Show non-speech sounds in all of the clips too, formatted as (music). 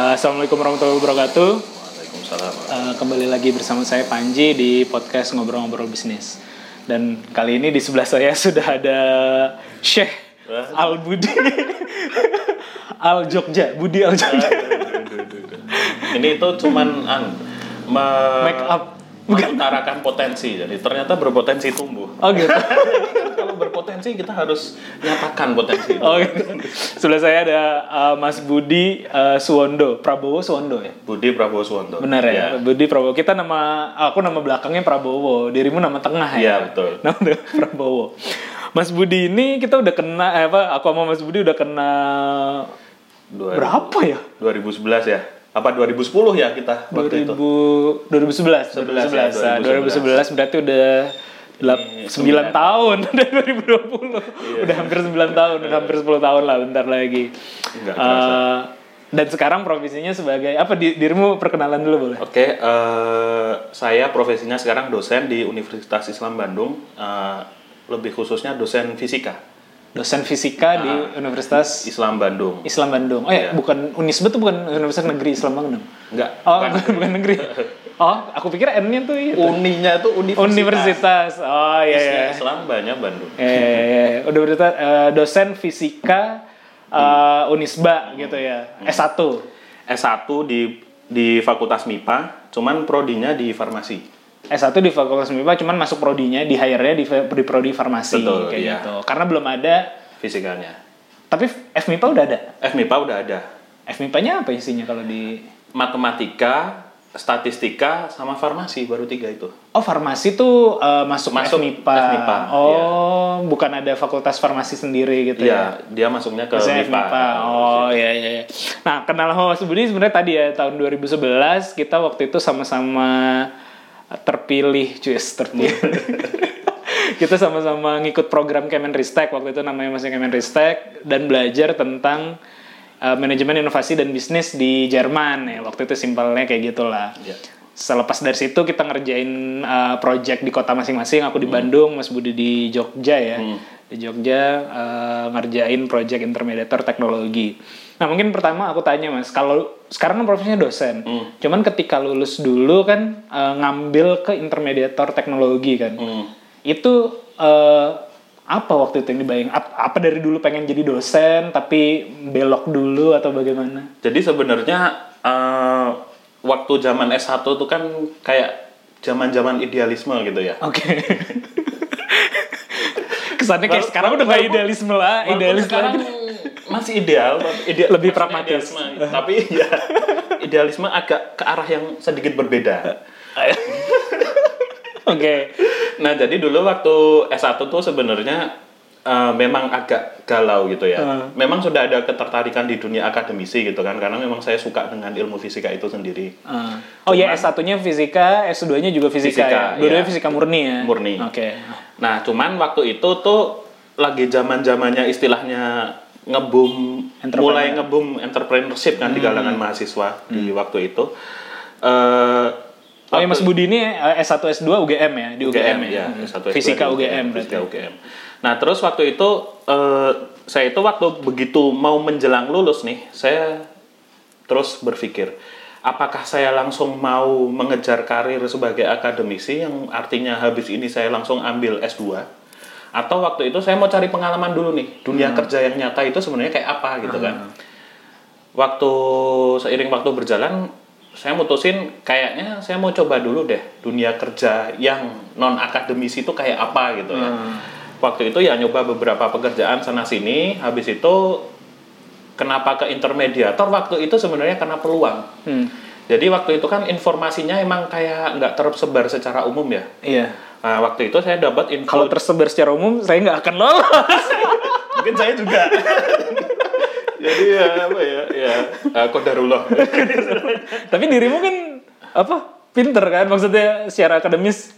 Uh, Assalamualaikum warahmatullahi wabarakatuh. Waalaikumsalam. Uh, kembali lagi bersama saya Panji di podcast ngobrol-ngobrol bisnis. Dan kali ini di sebelah saya (laughs) sudah ada Syekh Al Budi (laughs) Al Jogja, Budi Al Jogja. Ini itu cuman an me Make up. Mengutarakan potensi. Jadi ternyata berpotensi tumbuh. Oh gitu. (laughs) Kalau berpotensi kita harus nyatakan potensi. itu. Oh gitu. Sebelah saya ada uh, Mas Budi uh, Suwondo, Prabowo Suwondo ya. Budi Prabowo Suwanto. Benar ya, Budi Prabowo. Kita nama aku nama belakangnya Prabowo, dirimu nama tengah ya. Iya, betul. (laughs) Nama Prabowo. Mas Budi ini kita udah kena eh, apa? Aku sama Mas Budi udah kena Dua- berapa ya? 2011 ya. Apa 2010 ya kita waktu 2000 itu? 2011 11 2011 ya, Nah, 2011 2011. berarti udah delap- Ini 9 (laughs) sembilan. tahun. Udah 2020 udah hampir 9 tahun udah hampir 10 tahun lah bentar lagi. Kerasa. dan sekarang profesinya sebagai apa di, dirimu perkenalan dulu boleh? Oke, eh, saya profesinya sekarang dosen di Universitas Islam Bandung, eh, lebih khususnya dosen fisika dosen fisika di Ah. Universitas Islam Bandung. Islam Bandung oh ya Iya. bukan Unisba tuh bukan Universitas Negeri Islam Bandung Enggak, oh bukan. bukan, (laughs) bukan negeri oh aku pikir N-nya tuh itu Uninya tuh universitas. Universitas oh iya iya Islam banyak Bandung. Eh, eh, eh, udah berarti eh, dosen fisika eh, Unisba gitu ya. S1. S1 di di Fakultas MIPA, cuman prodinya di farmasi. S1 di Fakultas MIPA cuman masuk prodinya di hire-nya di, di prodi farmasi Betul, kayak iya. gitu. Karena belum ada Fisikanya. tapi FMIPA udah ada. FMIPA udah ada. FMIPA-nya apa isinya kalau di Matematika, statistika, sama farmasi baru tiga itu. Oh, farmasi tuh eh, masuk, Masuk FMIPA. FMIPA, oh, bukan ada fakultas farmasi sendiri gitu ya. Iya, dia masuknya ke Maksudnya MIPA. FMIPA. Oh iya iya. iya. Nah kenal Mas Budi sebenarnya tadi ya tahun 2011 kita waktu itu sama-sama terpilih, cuy terpilih. (laughs) kita sama-sama ngikut program Kemenristek waktu itu namanya masih Kemenristek dan belajar tentang uh, manajemen inovasi dan bisnis di Jerman ya waktu itu simpelnya kayak gitulah. Iya. Selepas dari situ kita ngerjain uh, project di kota masing-masing. Aku di Bandung, Mas Budi di Jogja ya. Di Jogja uh, ngerjain project intermediator teknologi. Nah mungkin pertama aku tanya Mas, kalau sekarang kan profesinya dosen. Cuman ketika lulus dulu kan uh, ngambil ke intermediator teknologi kan. Hmm. Itu uh, apa waktu itu yang dibayang? Ap- Apa dari dulu pengen jadi dosen tapi belok dulu atau bagaimana? Jadi sebenarnya eh, waktu zaman S1 tuh kan kayak zaman-zaman idealisme gitu ya. Oke. Kesannya kayak sekarang udah walaupun- idealisme lah, Walaupun idealis sekarang lagi. masih ideal, tapi ide- Lebih pragmatis. idealisme. tapi ya idealisme agak ke arah yang sedikit berbeda. Oke. Nah, jadi dulu waktu S1 tuh sebenarnya eh, memang agak galau gitu ya. Hmm. Memang sudah ada ketertarikan di dunia akademisi gitu kan, karena memang saya suka dengan ilmu fisika itu sendiri. Uh, oh ya S1-nya fisika, S2-nya juga fisika, Fisika, ya. Dua-duanya iya. fisika murni ya. Murni. Oke. Nah, cuman waktu itu tuh lagi zaman-zamannya istilahnya ngebum mulai ngebum entrepreneurship kan di kalangan mahasiswa di waktu itu. Eh Oh ya Mas Budi ini eh, S1 S2 UGM ya, di UGM, ya. ya, S1, S2 Fisika di UGM berarti. Fisika UGM. Nah, terus waktu itu eh, saya itu waktu begitu mau menjelang lulus nih, saya terus berpikir, apakah saya langsung mau mengejar karir sebagai akademisi yang artinya habis ini saya langsung ambil S2 atau waktu itu saya mau cari pengalaman dulu nih, dunia kerja yang nyata itu sebenarnya kayak apa gitu kan. Waktu seiring waktu berjalan saya mutusin kayaknya saya mau coba dulu deh dunia kerja yang non akademisi itu kayak apa gitu ya. Waktu itu ya nyoba beberapa pekerjaan sana sini, habis itu kenapa ke intermediator waktu itu sebenarnya karena peluang. Hmm. Jadi waktu itu kan informasinya emang kayak nggak tersebar secara umum ya. Iya. Nah, waktu itu saya dapat info Kalau tersebar secara umum, saya nggak akan lolos. (laughs) mungkin saya juga. (laughs) Jadi ya apa ya, ya uh, kodarullah. (laughs) Tapi dirimu kan apa? Pinter kan maksudnya secara akademis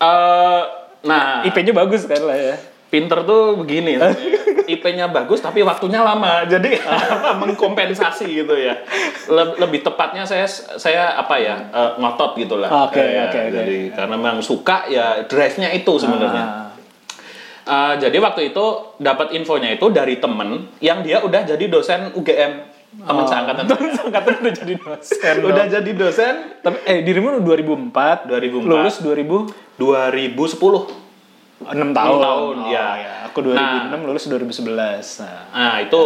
Eh, nah, IP-nya bagus kan lah ya. pinter tuh begini. (laughs) IP-nya bagus tapi waktunya lama. Jadi (laughs) apa, mengkompensasi gitu ya. Le- lebih tepatnya saya saya apa ya eh, ngotot gitulah. Oke, Kayak, oke, oke. Jadi karena memang suka ya drive-nya itu sebenarnya. Ah. Eh, jadi waktu itu dapat infonya itu dari temen yang dia udah jadi dosen UGM. teman seangkatan Temen seangkatan udah jadi dosen. udah dong. jadi dosen Tapi eh dirimu 2004, 2004. lulus 2000 2010 6 tahun. tahun, Oh, ya. Aku 2006 lulus 2011. Nah, nah itu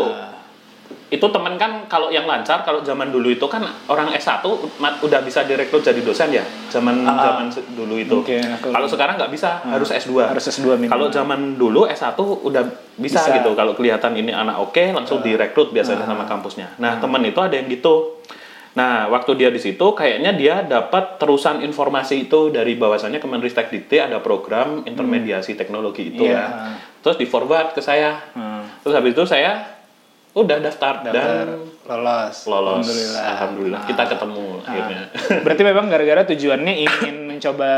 itu teman kan kalau yang lancar kalau zaman dulu itu kan orang S1 ma- udah bisa direkrut jadi dosen ya? Zaman zaman se- dulu itu. Oke, aku- kalau sekarang nggak bisa harus S2 harus S2 minimal. kalau zaman dulu S1 udah bisa, Bisa. gitu. Kalau kelihatan ini anak oke langsung direkrut biasanya sama kampusnya. Nah temen itu ada yang gitu. Nah waktu dia di situ kayaknya dia dapat terusan informasi itu dari bahwasannya Kemenristek Dikti ada program intermediasi teknologi itu Iya. ya. Terus di forward ke saya. Hmm. terus habis itu saya udah daftar, Daftar, dan lolos. lolos Alhamdulillah. Ah. alhamdulillah kita ketemu akhirnya (laughs) Berarti memang gara-gara tujuannya ingin mencoba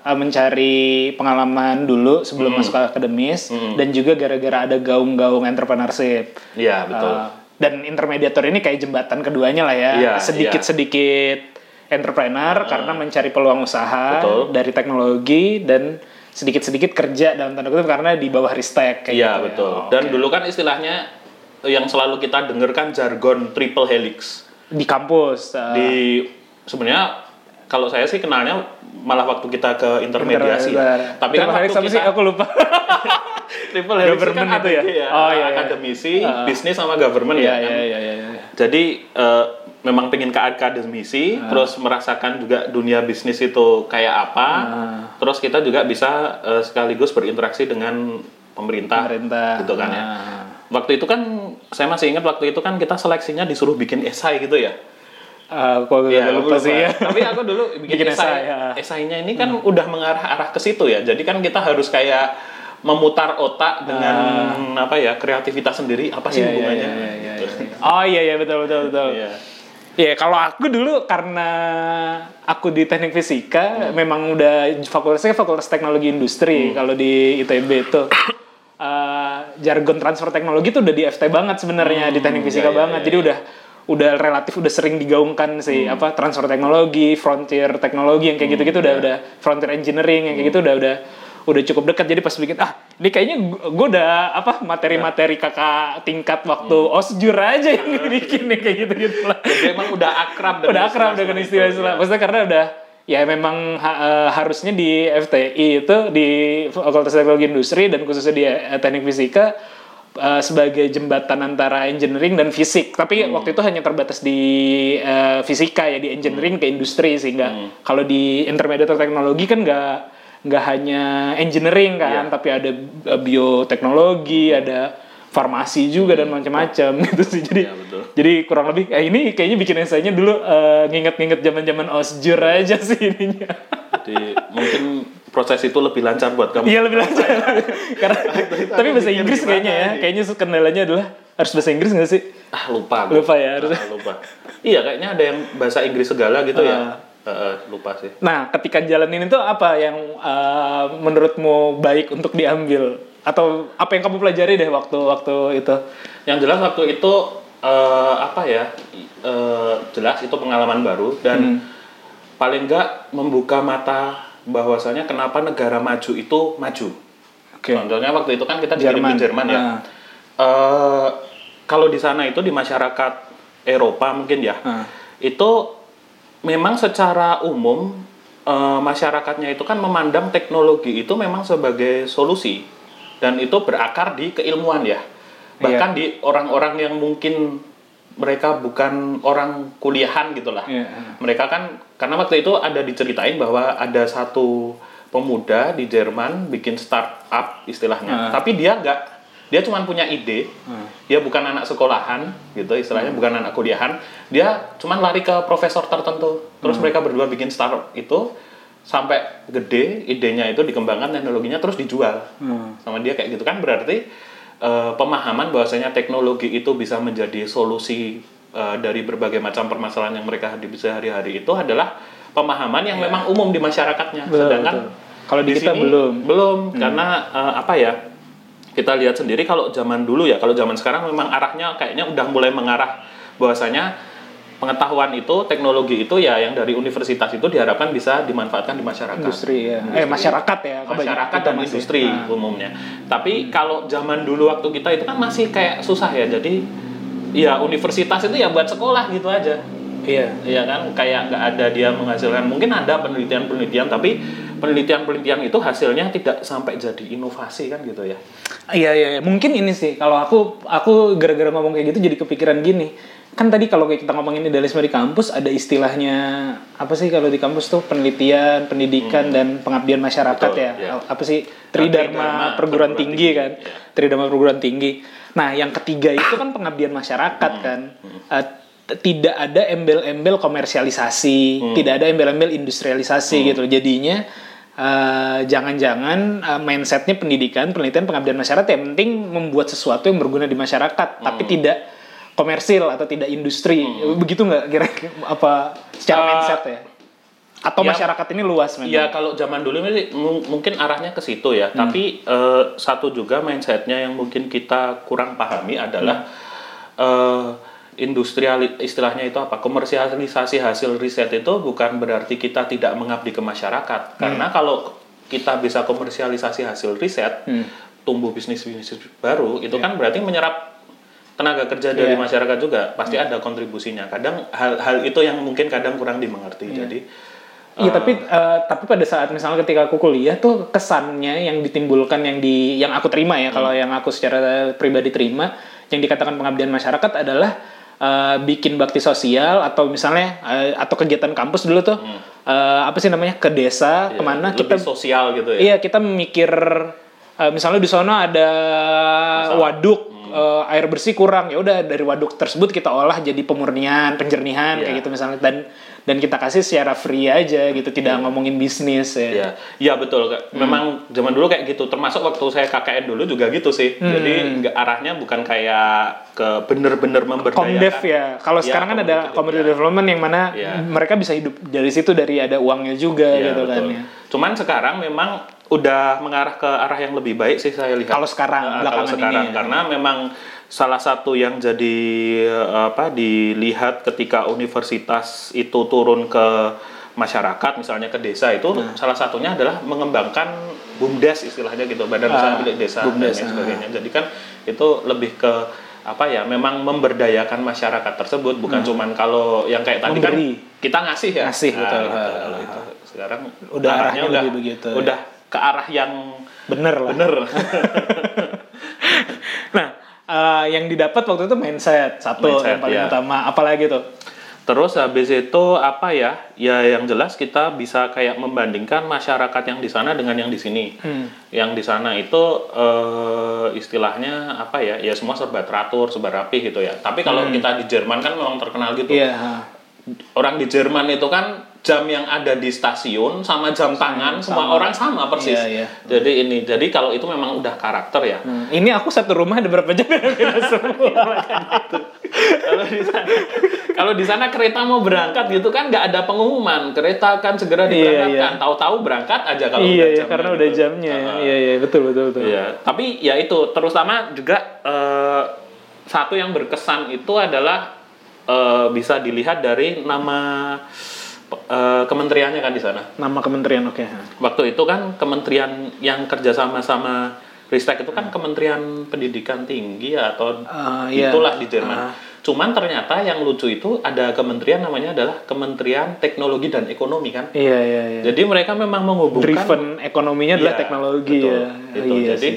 uh, mencari pengalaman dulu sebelum masuk ke akademis dan juga gara-gara ada gaung-gaung entrepreneurship. iya betul Uh, dan intermediator ini kayak jembatan keduanya lah ya. Iya, Sedikit-sedikit entrepreneur karena mencari peluang usaha Betul. dari teknologi dan sedikit-sedikit kerja dalam tanda kutip karena di bawah ristek kayak Iya gitu ya. betul. Oh, Dan oke. dulu kan istilahnya yang selalu kita dengarkan jargon triple helix. di kampus uh, Di sebenarnya kalau saya sih kenalnya malah waktu kita ke intermediasi. Inter- Tapi kan helix waktu kita sih aku lupa. (laughs) triple helix Government kan itu ya? ya. Oh, iya, iya. akademisi, Ah. bisnis sama government Iya ya. kan? iya iya iya. Jadi eh, memang pengen ke akademisi, Ah. terus merasakan juga dunia bisnis itu kayak apa. Ah. Terus kita juga bisa eh, sekaligus berinteraksi dengan pemerintah, Pemerintah. gitu kan ya. Ah. Waktu itu kan saya masih ingat waktu itu kan kita seleksinya disuruh bikin esai gitu ya. Uh, aku agak Iya, lupa, aku sih ya. Tapi aku dulu (laughs) bikin, Bikin esai. esai, ya. Esainya ini kan udah mengarah arah ke situ ya. Jadi kan kita harus kayak memutar otak dengan apa ya kreativitas sendiri apa sih Ah. Iya, iya, hubungannya? iya, iya, Gitu. iya. Oh iya iya betul betul betul. Iya. Iya, kalau aku dulu karena aku di teknik fisika memang udah fakultasnya fakultas teknologi industri kalau di ITB itu jargon transfer teknologi tuh udah di FT banget sebenarnya di teknik fisika iya, iya, banget. iya, Jadi udah udah relatif udah sering digaungkan sih apa transfer teknologi, frontier teknologi yang kayak gitu-gitu udah udah frontier engineering yang kayak gitu udah udah udah cukup dekat. Jadi pas bikin ah ini kayaknya gue udah apa materi-materi kakak tingkat waktu osjur aja yang bikin nih kayak gitu gitu lah. Jadi emang udah akrab udah akrab dengan istilah-istilah. Maksudnya karena udah ya memang ha- eh, harusnya di FTI itu di Fakultas Teknologi Industri dan khususnya di eh, Teknik Fisika eh, sebagai jembatan antara engineering dan fisik. Tapi waktu itu hanya terbatas di eh, fisika ya di engineering ke industri sehingga kalau di intermediate teknologi kan nggak nggak hanya engineering kan, tapi ada bioteknologi, ada farmasi juga dan macam-macam (laughs) gitu sih. Jadi Iya, betul. jadi kurang lebih eh, ini kayaknya bikin esainya dulu eh, nginget-nginget zaman-zaman osjur aja sih ininya. Jadi mungkin proses itu lebih lancar buat kamu. Iya lebih lancar. (laughs) Karena tapi bahasa Inggris kayaknya ya. Kayaknya kendalanya adalah harus bahasa Inggris nggak sih? Ah lupa. Lupa ya, harus- Ah, lupa. Iya kayaknya ada yang bahasa Inggris segala gitu Ah. ya. Eh, lupa sih. Nah, ketika jalanin itu apa yang eh, menurutmu baik untuk diambil? Atau apa yang kamu pelajari deh waktu waktu itu? Yang jelas waktu itu eh, apa ya? eh, jelas itu pengalaman baru dan Hmm. paling nggak membuka mata bahwasanya kenapa negara maju itu maju. Oke. Contohnya waktu itu kan kita dikirim Jerman. ke Jerman ya. Ah. Eh, kalau di sana itu di masyarakat Eropa mungkin ya, Ah. itu memang secara umum eh, masyarakatnya itu kan memandang teknologi itu memang sebagai solusi dan itu berakar di keilmuan ya. Bahkan di orang-orang yang mungkin mereka bukan orang kuliahan gitulah. Iya. Mereka kan karena waktu itu ada diceritain bahwa ada satu pemuda di Jerman bikin startup istilahnya. Ah. Tapi dia nggak dia cuma punya ide. Ah. Dia bukan anak sekolahan gitu istilahnya bukan anak kuliahan. Dia cuma lari ke profesor tertentu. Terus Hmm. mereka berdua bikin startup itu sampai gede idenya itu dikembangkan teknologinya terus dijual Hmm. sama dia kayak gitu kan berarti eh, pemahaman bahwasanya teknologi itu bisa menjadi solusi eh, dari berbagai macam permasalahan yang mereka hadapi sehari-hari itu adalah pemahaman yang memang umum di masyarakatnya. Betul, sedangkan betul. Kalau di kita belum. Hmm. belum karena eh, apa ya kita lihat sendiri kalau zaman dulu ya kalau zaman sekarang memang arahnya kayaknya udah mulai mengarah bahwasanya pengetahuan itu teknologi itu ya yang dari universitas itu diharapkan bisa dimanfaatkan di masyarakat Industri ya. Eh masyarakat ya. masyarakat dan masih. industri Nah. umumnya. Tapi kalau zaman dulu waktu kita itu kan masih kayak susah ya. Jadi ya universitas itu ya buat sekolah gitu aja Iya. Iya kan, kayak nggak ada dia menghasilkan. Mungkin ada penelitian-penelitian, tapi penelitian-penelitian itu hasilnya tidak sampai jadi inovasi kan gitu ya. Iya iya iya. mungkin ini sih kalau aku aku gara-gara ngomong kayak gitu jadi kepikiran gini. Kan tadi kalau kayak kita ngomongin idealisme di kampus ada istilahnya apa sih kalau di kampus tuh penelitian, pendidikan dan pengabdian masyarakat Hmm. Betul, ya. iya. Apa sih Tridharma Tridharma perguruan perguruan tinggi tinggi, kan. iya. Tridharma perguruan tinggi. Nah, yang ketiga itu kan pengabdian masyarakat Hmm. kan. T- tidak ada embel-embel komersialisasi, Hmm. tidak ada embel-embel industrialisasi gitu. Jadinya eh, jangan-jangan eh, mindsetnya pendidikan, penelitian, pengabdian masyarakat yang penting membuat sesuatu yang berguna di masyarakat, tapi Hmm. tidak komersil atau tidak industri. Begitu nggak kira-kira apa secara Eh, mindset ya? Atau ya- masyarakat ini luas memang? Ya kalau zaman dulu mungkin arahnya ke situ ya. Hmm. Tapi eh, satu juga mindsetnya yang mungkin kita kurang pahami adalah eh, industrial istilahnya itu apa? Komersialisasi hasil riset itu bukan berarti kita tidak mengabdi ke masyarakat. Karena kalau kita bisa komersialisasi hasil riset, tumbuh bisnis bisnis baru, itu kan berarti menyerap tenaga kerja dari Iya. masyarakat juga pasti ada kontribusinya. Kadang hal-hal itu yang mungkin kadang kurang dimengerti. Jadi Iya tapi eh, tapi pada saat misalnya ketika aku kuliah tuh kesannya yang ditimbulkan yang di yang aku terima ya kalau yang aku secara pribadi terima yang dikatakan pengabdian masyarakat adalah eh, bikin bakti sosial atau misalnya eh, atau kegiatan kampus dulu tuh eh, apa sih namanya ke desa ya, ke mana lebih kita sosial gitu ya. iya kita memikir eh, misalnya di sana ada waduk eh, air bersih kurang ya udah dari waduk tersebut kita olah jadi pemurnian penjernihan Iya. kayak gitu misalnya dan dan kita kasih secara free aja gitu tidak ngomongin bisnis ya Iya, iya betul. Kak. Memang zaman dulu kayak gitu. Termasuk waktu saya KKN dulu juga gitu sih. Jadi nggak arahnya bukan kayak ke bener-bener memberdayakan. Komdev ya. Kalau Iya, sekarang kan ada community iya. development yang mana Iya. mereka bisa hidup dari situ dari ada uangnya juga Iya, gitu kan betul. ya. Cuman sekarang memang udah mengarah ke arah yang lebih baik sih saya lihat. Kalau sekarang, Nah, belakangan kalau sekarang ini ya. karena memang salah satu yang jadi eh, apa dilihat ketika universitas itu turun ke masyarakat misalnya ke desa itu Nah. salah satunya adalah mengembangkan bumdes istilahnya gitu badan usaha Ah, milik desa BUMDes, dan lain ah. sebagainya jadi kan itu lebih ke apa ya memang memberdayakan masyarakat tersebut bukan cuman kalau yang kayak tadi Nah. Memberi. kan kita ngasih ya Ngasih, betul. gitu. Ah. Kalau itu sekarang Udah arahnya arahnya udah begitu, ya. udah ke arah yang Bener lah. bener (laughs) Nah, eh, yang didapat waktu itu mindset satu Mindset, yang paling ya. utama. Apalagi tuh? Terus habis itu apa ya? Ya yang jelas kita bisa kayak membandingkan masyarakat yang di sana dengan yang di sini. Hmm. Yang di sana itu eh, istilahnya apa ya? Ya semua serba teratur, serba rapi gitu ya. Tapi kalau kita di Jerman kan memang terkenal gitu. Hmm. Ha. Orang di Jerman itu kan jam yang ada di stasiun sama jam tangan semua orang sama persis. Iya, iya. Jadi ini, jadi kalau itu memang udah karakter ya. Hmm, Ini aku satu rumah ada berapa jam beda (laughs) semua. kalau di sana kalau di sana kereta mau berangkat gitu kan nggak ada pengumuman kereta akan segera Iya, diberangkatkan tahu-tahu berangkat aja kalau iya, udah iya, karena gitu. udah jamnya. Ah, Iya, iya, betul, betul, betul. iya tapi ya itu terutama juga eh, satu yang berkesan itu adalah eh, bisa dilihat dari nama eh, kementeriannya kan di sana Nama kementerian, oke. waktu itu kan kementerian yang kerjasama sama Ristek itu kan Kementerian Pendidikan Tinggi atau iya. itulah di Jerman. Ah. Cuman ternyata yang lucu itu ada kementerian namanya adalah Kementerian Teknologi dan Ekonomi kan. Iya, iya, iya. Jadi mereka memang menghubungkan Driven ekonominya adalah Iya, teknologi betul, ya. gitu. Iya Jadi sih.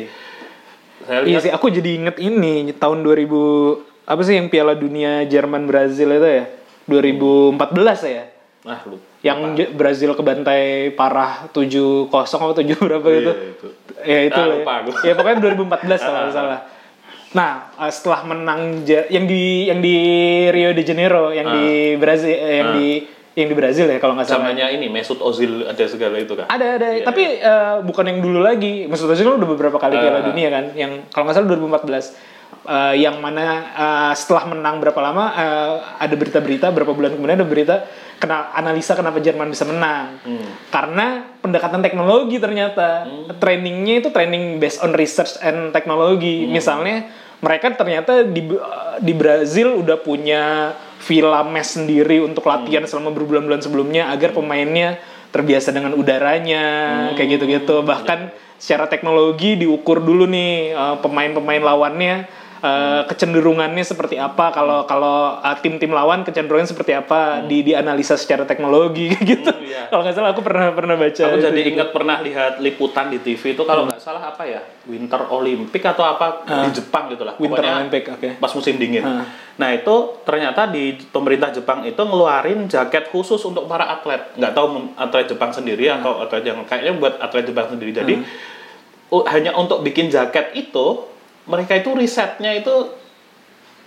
saya Iya lihat sih, aku jadi inget ini tahun 2000 apa sih yang Piala Dunia Jerman Brazil itu ya? 2014 ya? Ah lu Yang J- Brazil kebantai parah 7-0 atau 7 berapa Iya, gitu. itu. Ya itu. Ah, lah lupa ya. ya pokoknya 2014 kalau nggak salah. Nah, eh, setelah menang yang di yang di Rio de Janeiro, yang di Brazil eh, yang di yang di Brazil ya kalau nggak salah. samanya ini Mesut Ozil ada segala itu kan. Ada ada, Iya, tapi eh, bukan yang dulu lagi. Mesut Ozil kan udah beberapa kali Piala Ah. Dunia kan, yang kalau nggak salah 2014. Eh, yang mana eh, setelah menang berapa lama eh, ada berita-berita berapa bulan kemudian ada berita kena analisa kenapa Jerman bisa menang Hmm. karena pendekatan teknologi ternyata trainingnya itu training based on research and teknologi Hmm. misalnya mereka ternyata di di Brazil udah punya villa mes sendiri untuk latihan Hmm. selama berbulan-bulan sebelumnya agar pemainnya terbiasa dengan udaranya Hmm. kayak gitu-gitu bahkan secara teknologi diukur dulu nih eh, pemain-pemain lawannya uh, kecenderungannya seperti apa kalau kalau uh, tim-tim lawan kecenderungannya seperti apa di dianalisa secara teknologi (laughs) gitu. Hmm, iya. Kalau nggak salah aku pernah pernah baca. Aku itu jadi ingat pernah lihat liputan di TV itu kalau nggak salah apa ya Winter Olympic atau apa di Jepang gitu lah. Ah. Winter Pokoknya Olympic, oke. Pas musim dingin. Ah. Nah itu ternyata di pemerintah Jepang itu ngeluarin jaket khusus untuk para atlet. Nggak tahu atlet Jepang sendiri Ah. atau atlet yang kayaknya buat atlet Jepang sendiri. Jadi u- hanya untuk bikin jaket itu mereka itu risetnya itu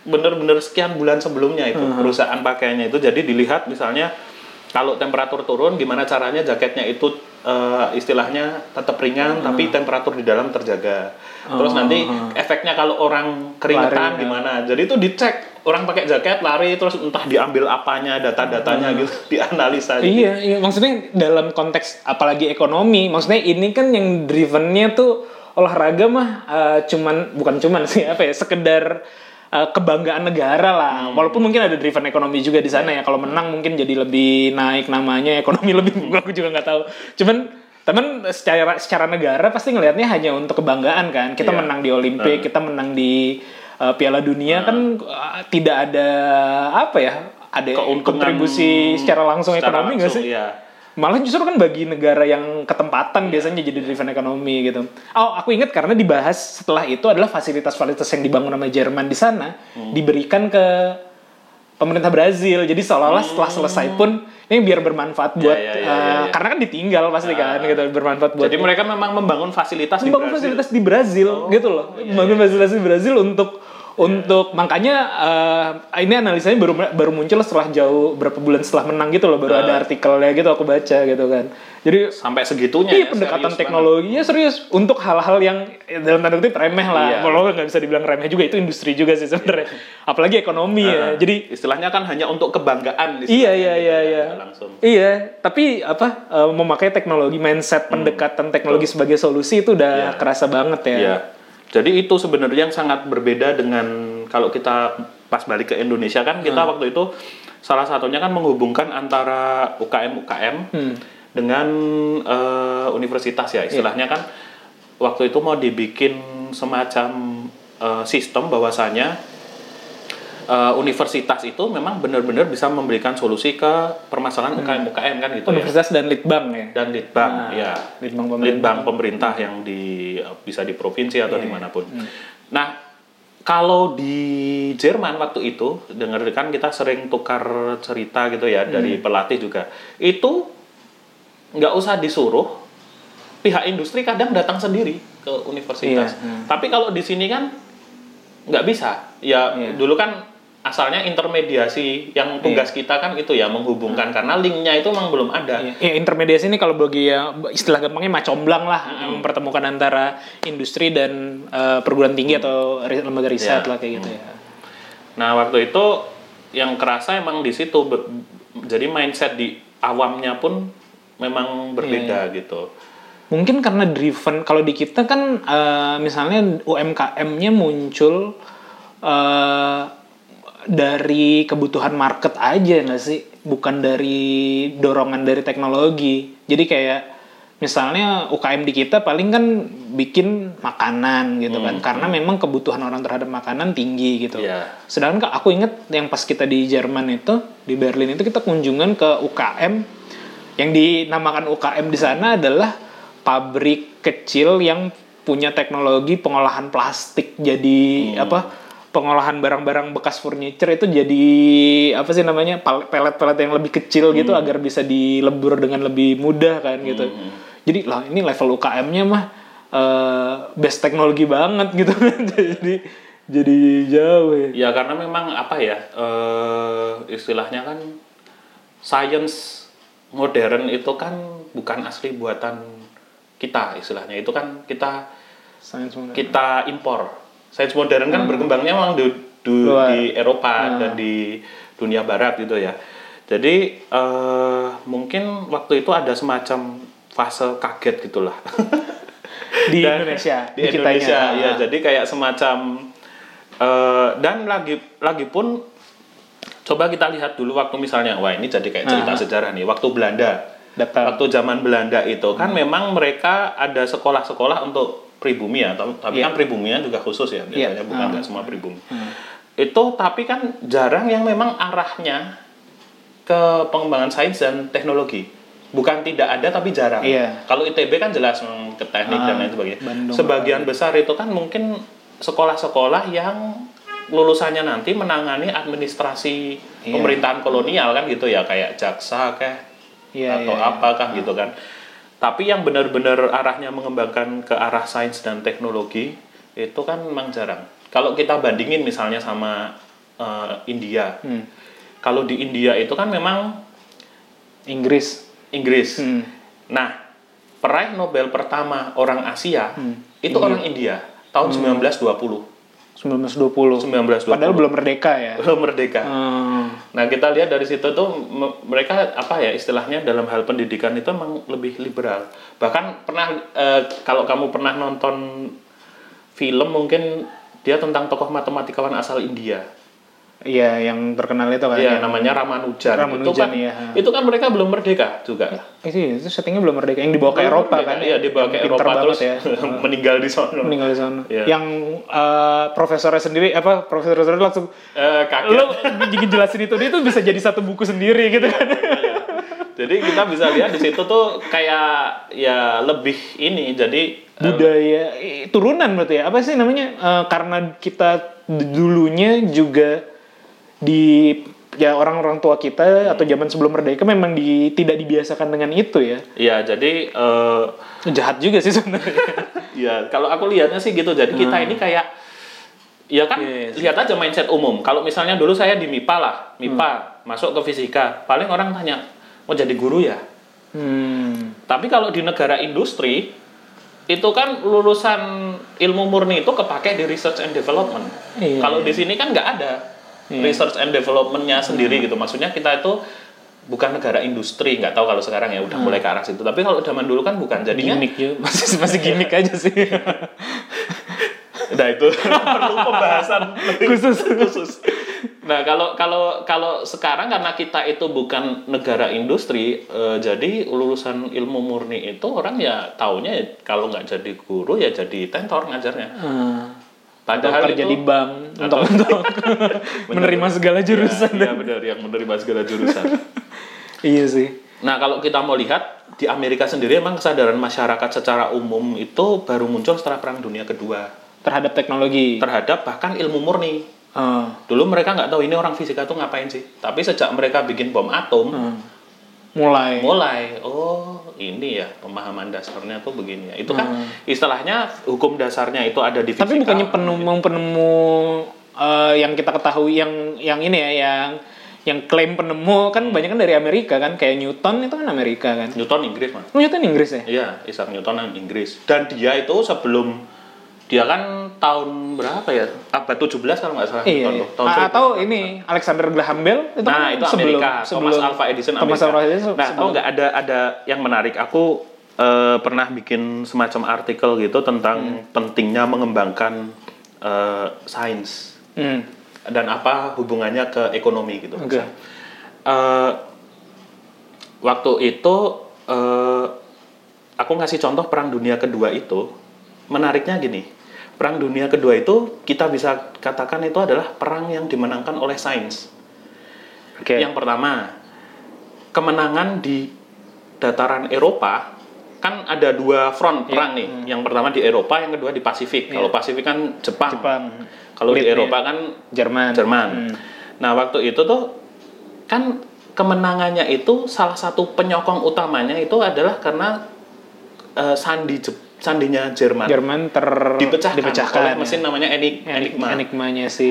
bener-bener sekian bulan sebelumnya itu Hmm. perusahaan pakaiannya itu jadi dilihat misalnya kalau temperatur turun gimana caranya jaketnya itu eh, istilahnya tetap ringan tapi temperatur di dalam terjaga terus Hmm. Oh, nanti hmm. efeknya kalau orang keringetan Lari, ya. gimana jadi itu dicek orang pakai jaket lari terus entah diambil apanya data-datanya gitu (laughs) dianalisa Jadi, Iya, iya, maksudnya dalam konteks apalagi ekonomi, maksudnya ini kan yang drivennya tuh olahraga mah eh, cuman bukan cuman sih apa ya, sekedar eh, kebanggaan negara lah. Walaupun mungkin ada driven ekonomi juga di sana ya. Kalau menang mungkin jadi lebih naik namanya, ekonomi (laughs) lebih aku juga nggak tahu. Cuman teman secara secara negara pasti ngelihatnya hanya untuk kebanggaan kan. Kita Iya. menang di Olimpik, kita menang di eh, Piala Dunia kan eh, tidak ada apa ya? Ada Keuntungan kontribusi secara langsung secara ekonomi nggak sih? iya. Malah justru kan bagi negara yang ketempatan biasanya jadi driven ekonomi gitu. Oh, aku ingat karena dibahas setelah itu adalah fasilitas-fasilitas yang dibangun sama Jerman di sana Hmm. diberikan ke pemerintah Brazil. Jadi seolah-olah setelah selesai pun ini biar bermanfaat buat Hmm. ya, ya, eh, ya, ya. karena kan ditinggal pasti kan gitu bermanfaat buat jadi mereka memang membangun fasilitas di membangun Brazil. fasilitas di Brazil gitu loh. membangun fasilitas di Brazil untuk untuk makanya eh, ini analisanya baru baru muncul setelah jauh berapa bulan setelah menang gitu loh baru ada artikelnya gitu aku baca gitu kan. Jadi sampai segitunya Iya ya, pendekatan serius teknologi ya serius untuk hal-hal yang ya, dalam tanda kutip remeh lah. Iya. Walau nggak bisa dibilang remeh juga itu industri juga sih sebenarnya. Apalagi ekonomi ya. banget. Jadi istilahnya kan hanya untuk kebanggaan Iya iya gitu, iya ya, iya. langsung Iya, tapi apa eh, memakai teknologi mindset pendekatan teknologi sebagai solusi itu udah Hmm. Iya. kerasa banget ya. Iya. Jadi itu sebenarnya yang sangat berbeda dengan kalau kita pas balik ke Indonesia kan kita Hmm. waktu itu salah satunya kan menghubungkan antara UKM UKM Hmm. dengan eh, universitas ya istilahnya kan waktu itu mau dibikin semacam eh, sistem bahwasanya eh, universitas itu memang benar-benar bisa memberikan solusi ke permasalahan UKM UKM kan gitu ya Universitas dan Litbang ya. dan litbang Nah, ya Litbang pemerintah. litbang pemerintah yang di bisa di provinsi atau Iya, di mana pun nah kalau di Jerman waktu itu dengar kan kita sering tukar cerita gitu ya dari Hmm. pelatih juga itu nggak usah disuruh pihak industri kadang datang sendiri ke universitas Iya, hmm. tapi kalau di sini kan nggak bisa ya Iya. dulu kan asalnya intermediasi yang tugas kita kan itu ya menghubungkan. Karena linknya itu memang belum ada. Iya, ya, intermediasi ini kalau bagi ya istilah gampangnya macomblang lah mempertemukan antara industri dan eh, perguruan tinggi atau ri- lembaga riset Iya. lah kayak gitu ya. Nah waktu itu yang kerasa emang di situ jadi mindset di awamnya pun memang berbeda gitu. Mungkin karena driven kalau di kita kan eh, misalnya UMKM-nya muncul eh, dari kebutuhan market aja nggak sih, bukan dari dorongan dari teknologi. Jadi kayak misalnya UKM di kita paling kan bikin makanan gitu kan, karena memang kebutuhan orang terhadap makanan tinggi gitu. Iya. Sedangkan aku inget yang pas kita di Jerman itu di Berlin itu kita kunjungan ke UKM yang dinamakan UKM di sana adalah pabrik kecil yang punya teknologi pengolahan plastik jadi apa pengolahan barang-barang bekas furniture itu jadi apa sih namanya pelet-pelet yang lebih kecil gitu agar bisa dilebur dengan lebih mudah kan gitu. Jadi lah ini level UKM-nya mah eh, best teknologi banget gitu kan. (laughs) Jadi jadi jauh ya. Ya karena memang apa ya eh, istilahnya kan science modern itu kan bukan asli buatan kita istilahnya. Itu kan kita kita impor. Sains modern kan berkembangnya memang di, di- Luar. di Eropa dan di dunia Barat gitu ya. Jadi eh, mungkin waktu itu ada semacam fase kaget gitulah. (laughs) di Dan- Indonesia di kitanya. Indonesia Ah. ya. Jadi kayak semacam eh, dan lagi lagi pun coba kita lihat dulu waktu misalnya wah ini jadi kayak cerita Ah. sejarah nih waktu Belanda Datang. waktu zaman Belanda itu Hmm. kan memang mereka ada sekolah-sekolah untuk pribumi ya, tapi Iya. kan pribuminya juga khusus ya, biasanya Iya. bukan Ah. nggak semua pribumi. Itu tapi kan jarang yang memang arahnya ke pengembangan sains dan teknologi. Bukan tidak ada tapi jarang. Iya. Kalau ITB kan jelas mm, ke teknik dan Ah, lain sebagainya. Bandung. Sebagian besar itu kan mungkin sekolah-sekolah yang lulusannya nanti menangani administrasi Iya. pemerintahan kolonial kan gitu ya kayak jaksa kayak Iya, atau iya, iya. apakah gitu kan. Tapi yang benar-benar arahnya mengembangkan ke arah sains dan teknologi itu kan memang jarang. Kalau kita bandingin misalnya sama eh, India. Hmm. Kalau di India itu kan memang Inggris. Inggris. Hmm. Nah, peraih Nobel pertama orang Asia Hmm. itu orang India tahun 1920. 1920. 1920. Padahal belum merdeka ya. (laughs) Belum merdeka. Hmm. Nah, kita lihat dari situ tuh me- mereka apa ya istilahnya dalam hal pendidikan itu emang lebih liberal. Bahkan pernah eh, kalau kamu pernah nonton film mungkin dia tentang tokoh matematikawan asal India. Iya, yang terkenal itu kan. Iya, namanya Ramanujan. itu Ramanujan, kan iya. itu kan mereka belum merdeka juga. Itu, itu settingnya belum merdeka. Yang dibawa ke Belum Eropa merdeka. kan. Iya, dibawa Yang ke Eropa banget terus ya. (laughs) meninggal di sana. meninggal di sana. Iya. Yang eh, profesornya sendiri apa profesornya sendiri langsung Eh, kaget. lo jelasin itu dia tuh bisa jadi satu buku sendiri gitu kan. Jadi kita bisa lihat di situ tuh kayak ya lebih ini jadi eh, budaya eh, turunan berarti ya apa sih namanya Eh, karena kita dulunya juga di ya orang-orang tua kita atau zaman sebelum merdeka memang di, tidak dibiasakan dengan itu ya ya jadi eh, jahat juga sih sebenarnya (laughs) ya kalau aku lihatnya sih gitu. Jadi kita ini kayak ya kan Yes. lihat aja mindset umum. Kalau misalnya dulu saya di MIPA lah, MIPA masuk ke fisika, paling orang tanya mau jadi guru ya. hmm. Tapi kalau di negara industri itu kan lulusan ilmu murni itu kepake di research and development. Iya, kalau iya. di sini kan nggak ada research and developmentnya sendiri gitu. Maksudnya kita itu bukan negara industri, nggak tahu kalau sekarang ya udah mulai ke arah situ. Tapi kalau zaman dulu kan bukan. Jadinya gimmick juga (laughs) masih masih gimmick aja sih Nah itu (laughs) perlu pembahasan Khusus. khusus. Nah kalau kalau kalau sekarang karena kita itu bukan negara industri, eh, jadi lulusan ilmu murni itu orang ya taunya ya, kalau nggak jadi guru ya jadi tentor ngajarnya. Hmm. Padahal itu di bank untuk atau- untuk (laughs) menerima segala jurusan Iya benar yang menerima segala jurusan. (laughs) iya sih Nah kalau kita mau lihat di Amerika sendiri emang kesadaran masyarakat secara umum itu baru muncul setelah Perang Dunia Kedua terhadap teknologi terhadap bahkan ilmu murni. Ah. Dulu mereka nggak tahu ini orang fisika tuh ngapain sih. Tapi sejak mereka bikin bom atom, Hmm. mulai mulai oh ini ya pemahaman dasarnya tuh begini ya. Itu kan Hmm. istilahnya hukum dasarnya itu ada di fisika. Tapi bukannya penemu penemu eh, yang kita ketahui yang yang ini ya yang yang klaim penemu kan banyak kan dari Amerika kan kayak Newton itu kan Amerika kan. Newton Inggris mas. Oh, Newton Inggris ya? Iya, Isaac Newton yang Inggris. Dan dia itu sebelum dia kan tahun berapa ya? Abad 17 kalau nggak salah Iya. Newton iya. tuh. Tahun atau ini Alexander Graham Bell itu nah, kan itu sebelum Amerika. sebelum Thomas Alva Edison Thomas Amerika. Alva Edison nah, tahu nggak ada ada yang menarik. Aku eh, pernah bikin semacam artikel gitu tentang Hmm. pentingnya mengembangkan eh, sains Hmm. dan apa hubungannya ke ekonomi gitu. Oke. Eh, waktu itu eh, aku ngasih contoh perang dunia kedua itu menariknya gini. Perang dunia kedua itu kita bisa katakan itu adalah perang yang dimenangkan oleh sains. Oke. Yang pertama, kemenangan di dataran Eropa kan ada dua front Iya. perang nih. Yang pertama di Eropa, yang kedua di Pasifik. Kalau Pasifik kan Jepang. Jepang. Kalau di. Eropa kan Jerman. Jerman. Hmm. Nah, waktu itu tuh kan kemenangannya itu salah satu penyokong utamanya itu adalah karena eh, sandi Jep- sandinya Jerman Jerman ter dipecahkan, oleh ya. mesin namanya Enig- Enigma Enigmanya si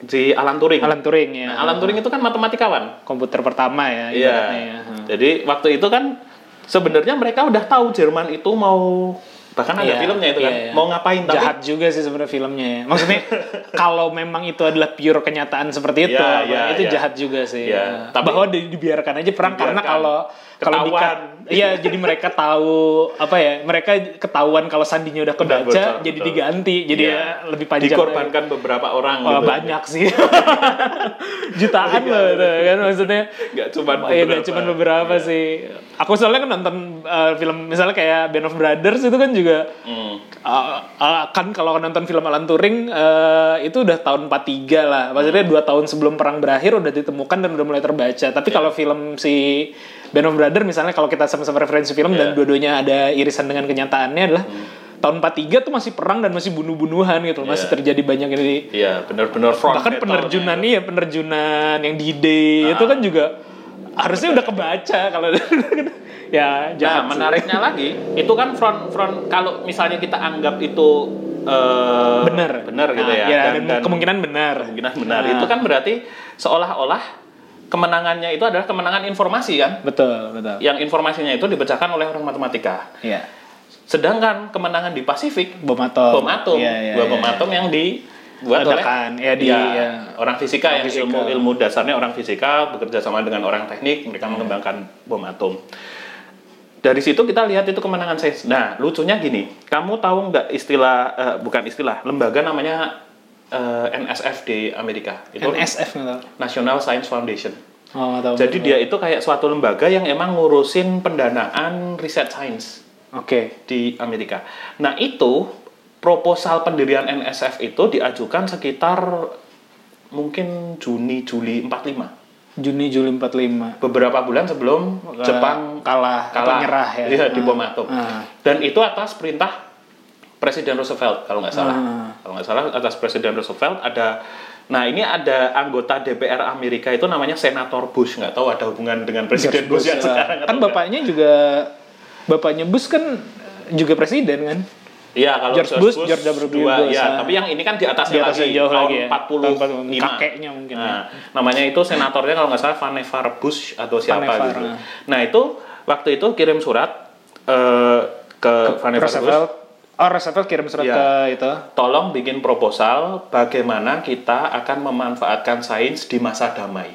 di Alan Turing. Alan Turing ya. Nah, Alan Turing itu kan matematikawan. komputer pertama ya Iya. ya. Jadi waktu itu kan sebenarnya mereka udah tahu Jerman itu mau bahkan ada Iya, filmnya itu kan iya, iya. mau ngapain tapi jahat juga sih sebenarnya filmnya ya. Maksudnya (laughs) kalau memang itu adalah pure kenyataan seperti itu, Iya, iya, itu iya. jahat juga sih. Iya, Nah, tapi- bahwa di- dibiarkan aja perang karena Dibiarkan. kalau kalau Ketahuan. dika- iya jadi mereka tahu apa ya mereka ketahuan kalau sandinya udah kebaca bocor, jadi betul. diganti jadi Iya. ya lebih panjang dikorbankan beberapa orang Oh, gitu. banyak sih (laughs) jutaan loh itu kan maksudnya Nggak cuma Iya, beberapa. cuma beberapa sih. Aku soalnya kan nonton uh, film misalnya kayak Band of Brothers itu kan juga Hmm. Uh, uh, kan kalau nonton film Alan Turing uh, itu udah tahun 43 lah. Maksudnya dua tahun sebelum perang berakhir udah ditemukan dan udah mulai terbaca. Tapi kalau film si Band of Brothers misalnya kalau kita sama-sama referensi film dan Iya. dua-duanya ada irisan dengan kenyataannya adalah tahun 43 tuh masih perang dan masih bunuh-bunuhan gitu loh. Masih Iya. terjadi banyak ini Iya, benar-benar front bahkan penerjunan itu. iya penerjunan yang di day itu kan juga harusnya udah kebaca kalau (laughs) (laughs) ya Nah, menariknya lagi, itu kan front front kalau misalnya kita anggap itu eh, benar benar gitu Nah, ya, dan, kemungkinan benar kemungkinan benar Nah, itu kan berarti seolah-olah kemenangannya itu adalah kemenangan informasi kan, betul betul yang informasinya itu dipecahkan oleh orang matematika. Iya. Sedangkan kemenangan di Pasifik bom atom bom atom, Iya, iya, dua iya. bom atom yang dibuat oleh Ledakan, ya, di- ya, ya. orang fisika Orang yang fisika. ilmu ilmu dasarnya orang fisika bekerja sama dengan orang teknik mereka mengembangkan bom atom. Dari situ kita lihat itu kemenangan sains. Nah, lucunya gini, kamu tahu nggak istilah eh, bukan istilah lembaga namanya eh, NSF di Amerika itu NSF. National Science Foundation. oh tahu Jadi dia itu kayak suatu lembaga yang emang ngurusin pendanaan riset sains oke di Amerika. Nah itu proposal pendirian NSF itu diajukan sekitar mungkin Juni Juli 45 Juni Juli 45 beberapa bulan sebelum Jepang kalah, kalah nyerah ya Iya, di Ah. bom atom. Ah. Dan itu atas perintah Presiden Roosevelt kalau nggak salah. Ah. Kalau nggak salah atas Presiden Roosevelt ada Nah ini ada anggota DPR Amerika itu namanya Senator Bush nggak tahu ada hubungan dengan Presiden George Bush, yang ya. sekarang kan bapaknya juga bapaknya Bush kan juga presiden kan Iya, kalau George Bush, George W. dua, Bush, ya, ah. tapi yang ini kan di atasnya, Di atasnya lagi, jauh tahun lagi ya. 45. Tahun 45. Kakeknya mungkin ya. Nah, namanya itu senatornya kalau nggak salah Vannevar Bush atau siapa Vannevar, gitu. ah. Nah, itu waktu itu kirim surat eh, ke Vannevar Bush, Roosevelt oh Roosevelt kirim surat Iya. ke itu tolong bikin proposal bagaimana kita akan memanfaatkan sains di masa damai.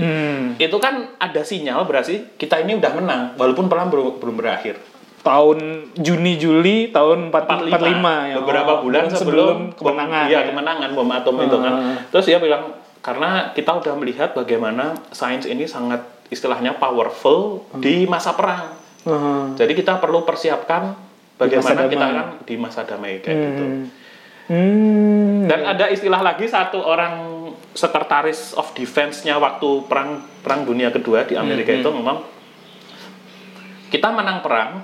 hmm. Itu kan ada sinyal berarti kita ini udah menang walaupun perang belum belum berakhir. Tahun Juni Juli tahun 45, 45 ya. beberapa Oh, bulan sebelum, kemenangan. bom, iya ya. kemenangan bom atom itu kan terus dia bilang karena kita udah melihat bagaimana sains ini sangat istilahnya powerful Hmm. di masa perang Heeh. jadi kita perlu persiapkan bagaimana kita kan di masa damai kayak gitu Hmm. Hmm. dan ada istilah lagi satu orang sekretaris of defense-nya waktu perang perang dunia kedua di Amerika Hmm, itu ngomong kita menang perang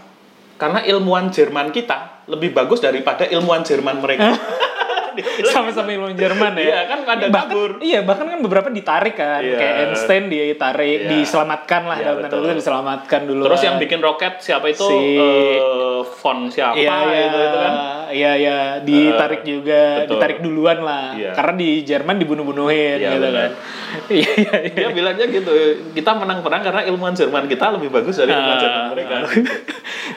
karena ilmuwan Jerman kita lebih bagus daripada ilmuwan Jerman mereka. (laughs) sama-sama ilmu Jerman ya. Iya, kan pada bahkan, kabur. Iya, bahkan kan beberapa ditarik kan. Iya. Kayak Einstein dia ditarik, Iya. diselamatkan lah Iya, dalam tanda diselamatkan dulu. Terus kan. yang bikin roket siapa itu? Si- Eh, von siapa Iya, iya, itu, itu kan? Iya, iya, ditarik juga, betul. ditarik duluan lah. Iya. Karena di Jerman dibunuh-bunuhin Iya, gitu kan. (laughs) Iya, iya, iya. Dia bilangnya gitu, kita menang perang karena ilmuwan Jerman kita lebih bagus dari ilmuwan Ah. Jerman mereka. (laughs)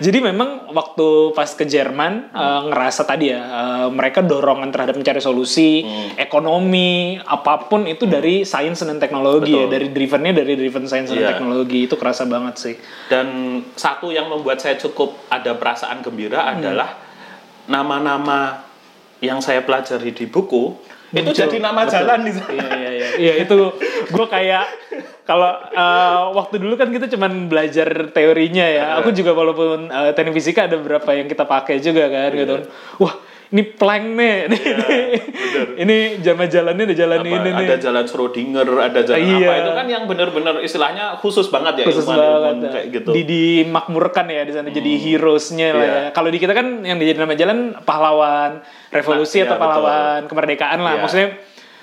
Jadi memang waktu pas ke Jerman eh, ngerasa tadi ya eh, mereka dorongan terhadap mencari solusi, Hmm. ekonomi, apa pun itu dari sains dan teknologi ya, Betul. dari drivennya dari driven sains dan Iya. teknologi itu kerasa banget sih. Dan satu yang membuat saya cukup ada perasaan gembira Hmm. adalah nama-nama yang saya pelajari di buku itu jadi nama Betul. jalan di sana. Iya iya iya. Iya itu gue kayak kalau eh, waktu dulu kan kita cuman belajar teorinya ya. Aku juga walaupun eh, teknik fisika ada beberapa yang kita pakai juga kan gitu. Wah ini plank nih, ini, ini jalan jalannya ada jalan Apa, ini nih. ada jalan Schrödinger, ada jalan Iya. apa itu kan yang bener-bener istilahnya khusus banget ya khusus ilmuwan-ilmuwan banget kayak gitu. di dimakmurkan ya di sana jadi heroesnya lah Iya. ya kalau di kita kan yang jadi nama jalan pahlawan revolusi Nah, atau iya, pahlawan kemerdekaan lah Iya. maksudnya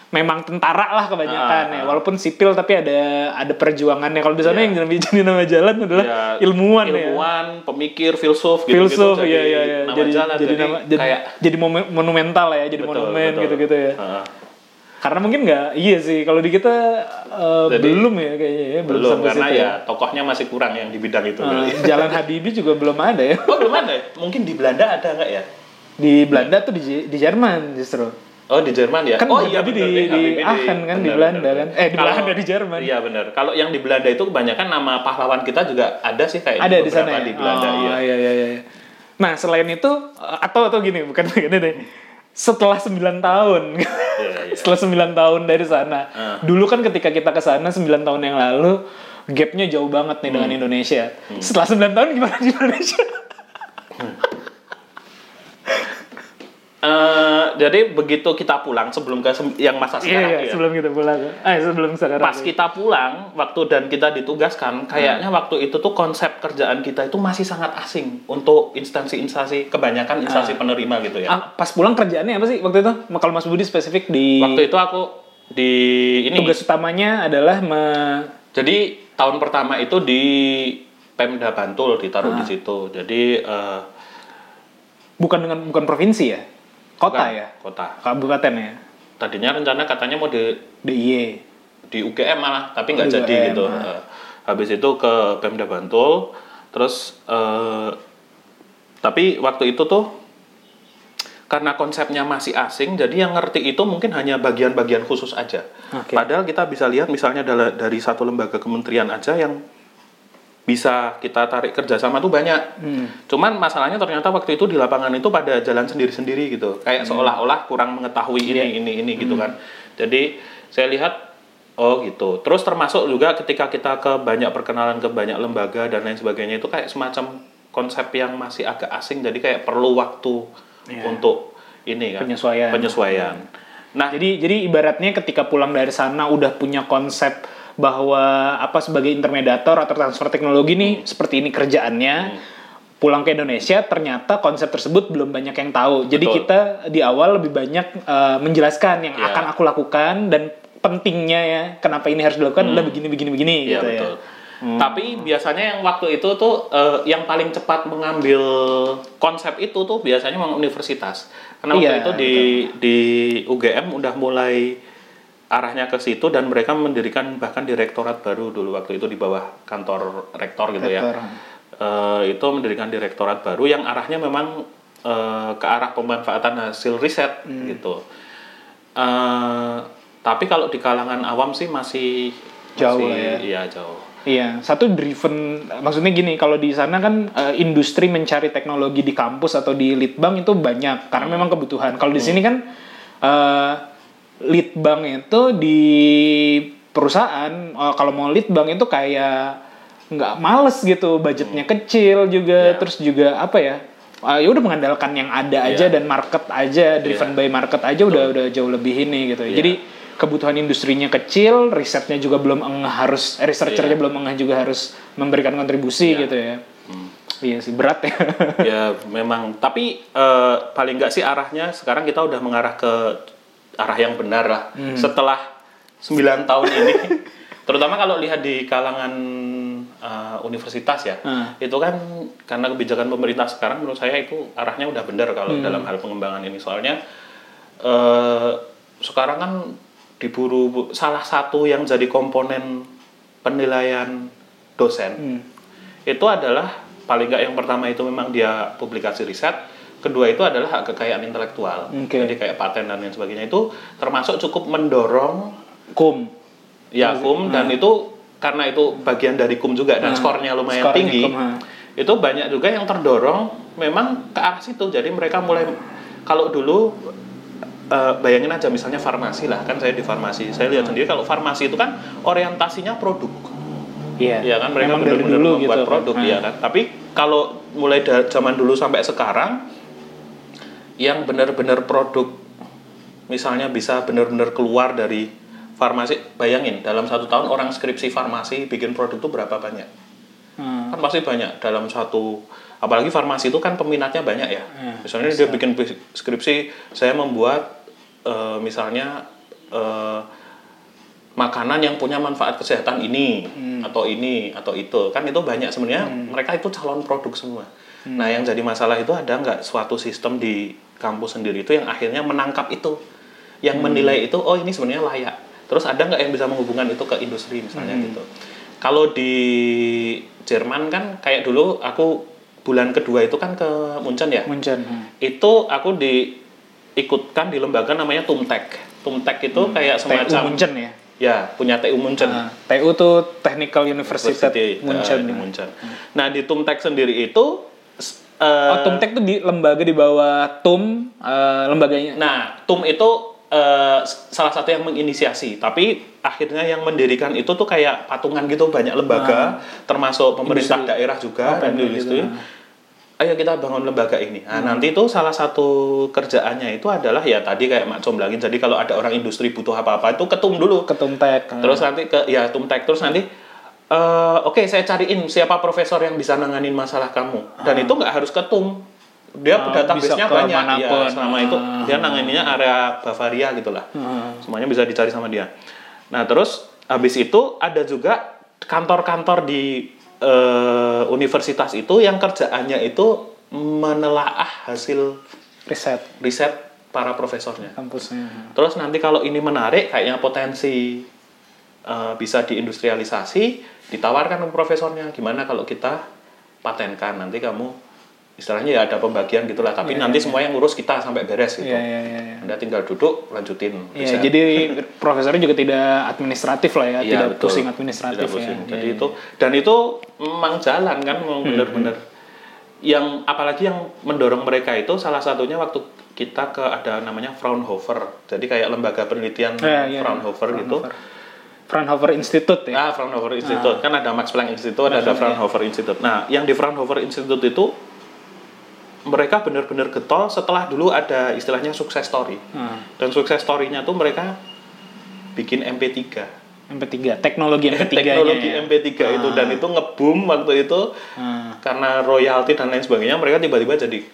memang tentara lah kebanyakan Ah, ya ah. walaupun sipil tapi ada ada perjuangannya kalau di sana Iya. yang jadi, jadi nama jalan adalah Ya, ilmuwan, ya ilmuwan, pemikir, filsuf gitu, filsuf jadi iya iya iya nama jadi jalan jadi jadi, nama jadi, kayak jadi monumental lah ya jadi betul, monumen betul. gitu-gitu ya Heeh. karena mungkin nggak iya sih kalau di kita eh, Jadi, belum ya kayaknya ya belum, belum karena situ ya tokohnya masih kurang yang di bidang itu. (laughs) Jalan Habibie juga belum ada ya. oh belum ada, ya? mungkin di Belanda ada nggak ya? Di Belanda tuh di, di Jerman justru. Oh di Jerman ya? Kan oh iya di- deh, di Habibie Aachen kan, di Belanda kan. Eh, di Kalau- Belanda, di Jerman. Iya benar. Kalau yang di Belanda itu kebanyakan nama pahlawan kita juga ada sih kayak Ada di sana ya. di Belanda oh, iya. iya iya iya. Nah, selain itu eh, atau atau gini, bukan (laughs) begini deh. Setelah 9 tahun. Iya, iya. (laughs) Setelah 9 tahun dari sana. Ah. Dulu kan ketika kita ke sana 9 tahun yang lalu gapnya jauh banget nih Hmm. dengan Indonesia. Setelah 9 tahun gimana di Indonesia? (laughs) jadi begitu kita pulang sebelum ke yang masa Iya, sekarang iya, ya. sebelum kita pulang. Eh, sebelum sekarang. Pas kita pulang, waktu dan kita ditugaskan, kayaknya waktu itu tuh konsep kerjaan kita itu masih sangat asing untuk instansi-instansi kebanyakan instansi penerima gitu ya. Ah, pas pulang kerjaannya apa sih waktu itu? Kalau Mas Budi spesifik di Waktu itu aku di ini tugas utamanya adalah me- Jadi tahun pertama itu di Pemda Bantul ditaruh Ah. di situ. Jadi eh, bukan dengan bukan provinsi ya, kota bukan, ya, Kota. kabupaten ya, Tadinya rencana katanya mau di DIY. di UGM malah, tapi nggak Di jadi UGM, gitu. ah. Eh, habis itu ke Pemda Bantul, terus eh, tapi waktu itu tuh karena konsepnya masih asing, jadi yang ngerti itu mungkin hanya bagian-bagian khusus aja. Oke. Padahal kita bisa lihat misalnya dari satu lembaga kementerian aja yang bisa kita tarik kerjasama tuh banyak. Hmm. Cuman masalahnya ternyata waktu itu di lapangan itu pada jalan sendiri-sendiri gitu. Kayak seolah-olah kurang mengetahui ini ini ini gitu kan. Jadi saya lihat oh gitu. Terus termasuk juga ketika kita ke banyak perkenalan ke banyak lembaga dan lain sebagainya itu kayak semacam konsep yang masih agak asing jadi kayak perlu waktu Iya. untuk ini kan Penyesuaian. penyesuaian. Nah, Jadi jadi ibaratnya ketika pulang dari sana udah punya konsep bahwa apa sebagai intermediator atau transfer teknologi nih seperti ini kerjaannya. Pulang ke Indonesia ternyata konsep tersebut belum banyak yang tahu. Jadi Betul. kita di awal lebih banyak eh, menjelaskan yang Iya. akan aku lakukan dan pentingnya ya kenapa ini harus dilakukan adalah begini begini begini Iya gitu betul. ya. Tapi biasanya yang waktu itu tuh eh, yang paling cepat mengambil konsep itu tuh biasanya memang universitas. Karena waktu Iya, itu di di UGM udah mulai arahnya ke situ dan mereka mendirikan bahkan direktorat baru dulu waktu itu di bawah kantor rektor gitu Rektor. ya. Eh, itu mendirikan direktorat baru yang arahnya memang eh, ke arah pemanfaatan hasil riset Hmm. gitu. Eh, tapi kalau di kalangan awam sih masih Jauh masih- lah ya. Iya jauh. Iya, satu driven, maksudnya gini, kalau di sana kan industri mencari teknologi di kampus atau di litbang itu banyak, karena memang kebutuhan. Kalau di sini kan eh, litbang itu di perusahaan, eh, kalau mau litbang itu kayak nggak males gitu, budgetnya kecil juga, Iya. terus juga apa ya? eh, ya udah mengandalkan yang ada aja Iya. dan market aja, driven by market aja udah udah jauh lebih ini gitu. Iya. Jadi kebutuhan industrinya kecil, risetnya juga belum engah harus, eh, researchernya Iya. belum engah juga harus memberikan kontribusi Iya. gitu ya. Iya sih berat ya. ya memang tapi eh, paling nggak sih arahnya sekarang kita udah mengarah ke arah yang benar lah Hmm. setelah 9 (laughs) tahun ini terutama kalau lihat di kalangan eh, universitas ya Hmm. itu kan karena kebijakan pemerintah sekarang menurut saya itu arahnya udah benar kalau Hmm. dalam hal pengembangan ini soalnya eh, sekarang kan diburu salah satu yang jadi komponen penilaian dosen Hmm. itu adalah paling nggak yang pertama itu memang dia publikasi riset kedua itu adalah hak kekayaan intelektual Oke. jadi kayak paten dan lain sebagainya itu termasuk cukup mendorong Kum. ya kum dan itu karena itu bagian dari kum juga dan Hmm. skornya lumayan Skornya tinggi kum, ha. itu banyak juga yang terdorong memang ke arah situ jadi mereka mulai kalau dulu eh, bayangin aja misalnya farmasi lah kan saya di farmasi saya lihat sendiri kalau farmasi itu kan orientasinya produk Iya. Iya kan mereka benar-benar dulu membuat gitu. produk Hmm. ya kan. Tapi kalau mulai dari zaman dulu sampai sekarang yang benar-benar produk misalnya bisa benar-benar keluar dari farmasi. Bayangin dalam satu tahun orang skripsi farmasi bikin produk itu berapa banyak? Hmm. kan pasti banyak dalam satu apalagi farmasi itu kan peminatnya banyak ya. Hmm, misalnya dia bikin skripsi saya membuat eh, misalnya eh, makanan yang punya manfaat kesehatan ini Hmm. atau ini atau itu. Kan itu banyak sebenarnya mereka itu calon produk semua. Hmm. nah yang jadi masalah itu ada nggak suatu sistem di kampus sendiri itu yang akhirnya menangkap itu yang Hmm. menilai itu oh ini sebenarnya layak terus ada nggak yang bisa menghubungkan itu ke industri misalnya Hmm. gitu kalau di Jerman kan kayak dulu aku bulan kedua itu kan ke Munchen ya Munchen. Hmm. itu aku diikutkan di lembaga namanya Tumtek Tumtek itu kayak TU semacam Munchen ya. ya punya TU Munchen Nah, TU tuh Technical University, University, Munchen. eh, di Munchen. Nah di Tumtek sendiri itu eh, Oh, Tumtek tuh di lembaga di bawah TUM eh, lembaganya. Nah, TUM itu s- salah satu yang menginisiasi, tapi akhirnya yang mendirikan itu tuh kayak patungan gitu banyak lembaga, termasuk pemerintah Industri. daerah juga Oh, industri. juga. ayo kita bangun lembaga ini. Nah, nanti itu salah satu kerjaannya itu adalah ya tadi kayak Mak Comblangin. Jadi kalau ada orang industri butuh apa-apa itu ketum dulu. ketum tek Terus nanti ke ya tumtek terus nanti eh, oke saya cariin siapa profesor yang bisa nanganin masalah kamu. Dan itu nggak harus ketum. Dia Ah, database-nya banyak ya. Selama itu Ah. dia nanganinnya area Bavaria gitulah. Ah. Semuanya bisa dicari sama dia. Nah, terus habis itu ada juga kantor-kantor di eh, universitas itu yang kerjaannya itu menelaah hasil riset riset para profesornya. kampusnya Terus nanti kalau ini menarik, kayaknya potensi eh, bisa diindustrialisasi, ditawarkan ke profesornya. Gimana kalau kita patenkan? Nanti kamu istilahnya ya ada pembagian gitulah. Tapi Iya, nanti iya, semua yang ngurus kita sampai beres gitu. Iya, iya, iya, iya. Anda tinggal duduk, lanjutin. Iya, riset. jadi profesornya juga tidak administratif lah ya, Iya, tidak betul. pusing administratif Tidak pusing. ya. Jadi Iya, itu dan itu memang jalan kan, memang Hmm, benar-benar. Yang apalagi yang mendorong mereka itu salah satunya waktu kita ke ada namanya Fraunhofer. Jadi kayak lembaga penelitian iya. Iya, iya. Fraunhofer, gitu. Fraunhofer. Fraunhofer Institute ya. Nah, Fraunhofer Institute kan ada Max Planck Institute, ada, Max Planck, Fraunhofer Institute. Nah, yang di Fraunhofer Institute itu mereka benar-benar getol setelah dulu ada istilahnya sukses story. Hmm. Dan sukses story-nya tuh mereka bikin MP3. MP3, teknologi MP3 teknologi ya. MP3 itu dan itu ngebum waktu itu Hmm. karena royalti dan lain sebagainya mereka tiba-tiba jadi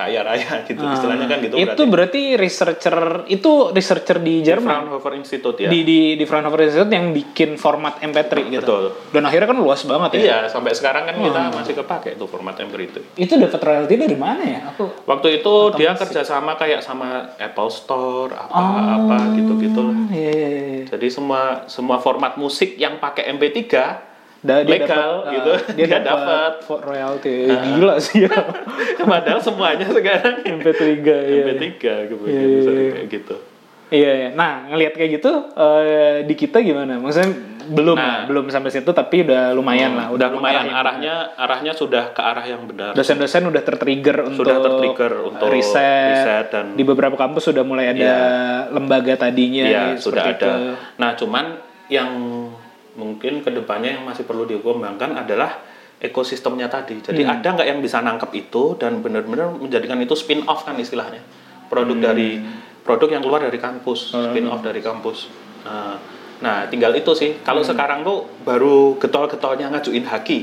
kaya raya (laughs) gitu istilahnya kan gitu itu berarti researcher itu researcher di Di Jerman Fraunhofer Institute ya di di di Fraunhofer Institute yang bikin format MP3 gitu. Betul. Dan akhirnya kan luas banget ya. iya sampai sekarang kan kita Hmm. masih kepake tuh format MP3 itu Itu dapat royalti dari mana ya? Aku waktu itu dia kerjasama kayak sama Apple Store apa apa gitu gitu lah Iya, iya, iya. jadi semua semua format musik yang pakai MP3 Da- dia legal dapat, gitu ah, (laughs) dia, dia, dapat dapat vo- royalti. Gila sih ya. (laughs) padahal semuanya sekarang MP3 ya. MP3 Iya, kemudian iya, bisa iya. kayak gitu Iya, iya. Nah, ngelihat kayak gitu eh, di kita gimana? Maksudnya belum Nah. belum sampai situ tapi udah lumayan lah, udah lumayan arahnya arahnya sudah ke arah yang benar. Dosen-dosen udah tertrigger untuk Sudah tertrigger untuk riset, riset dan- di beberapa kampus sudah mulai ada Iya. lembaga tadinya Iya, ya, sudah ada. itu. Nah, cuman yang mungkin ke depannya yang masih perlu dikembangkan adalah ekosistemnya tadi. Jadi Hmm. ada nggak yang bisa nangkep itu dan benar-benar menjadikan itu spin off kan istilahnya. Produk Hmm. dari produk yang keluar dari kampus, Oh. spin off dari kampus. Nah, nah, tinggal itu sih. Hmm. Kalau sekarang tuh baru getol-getolnya ngajuin haki.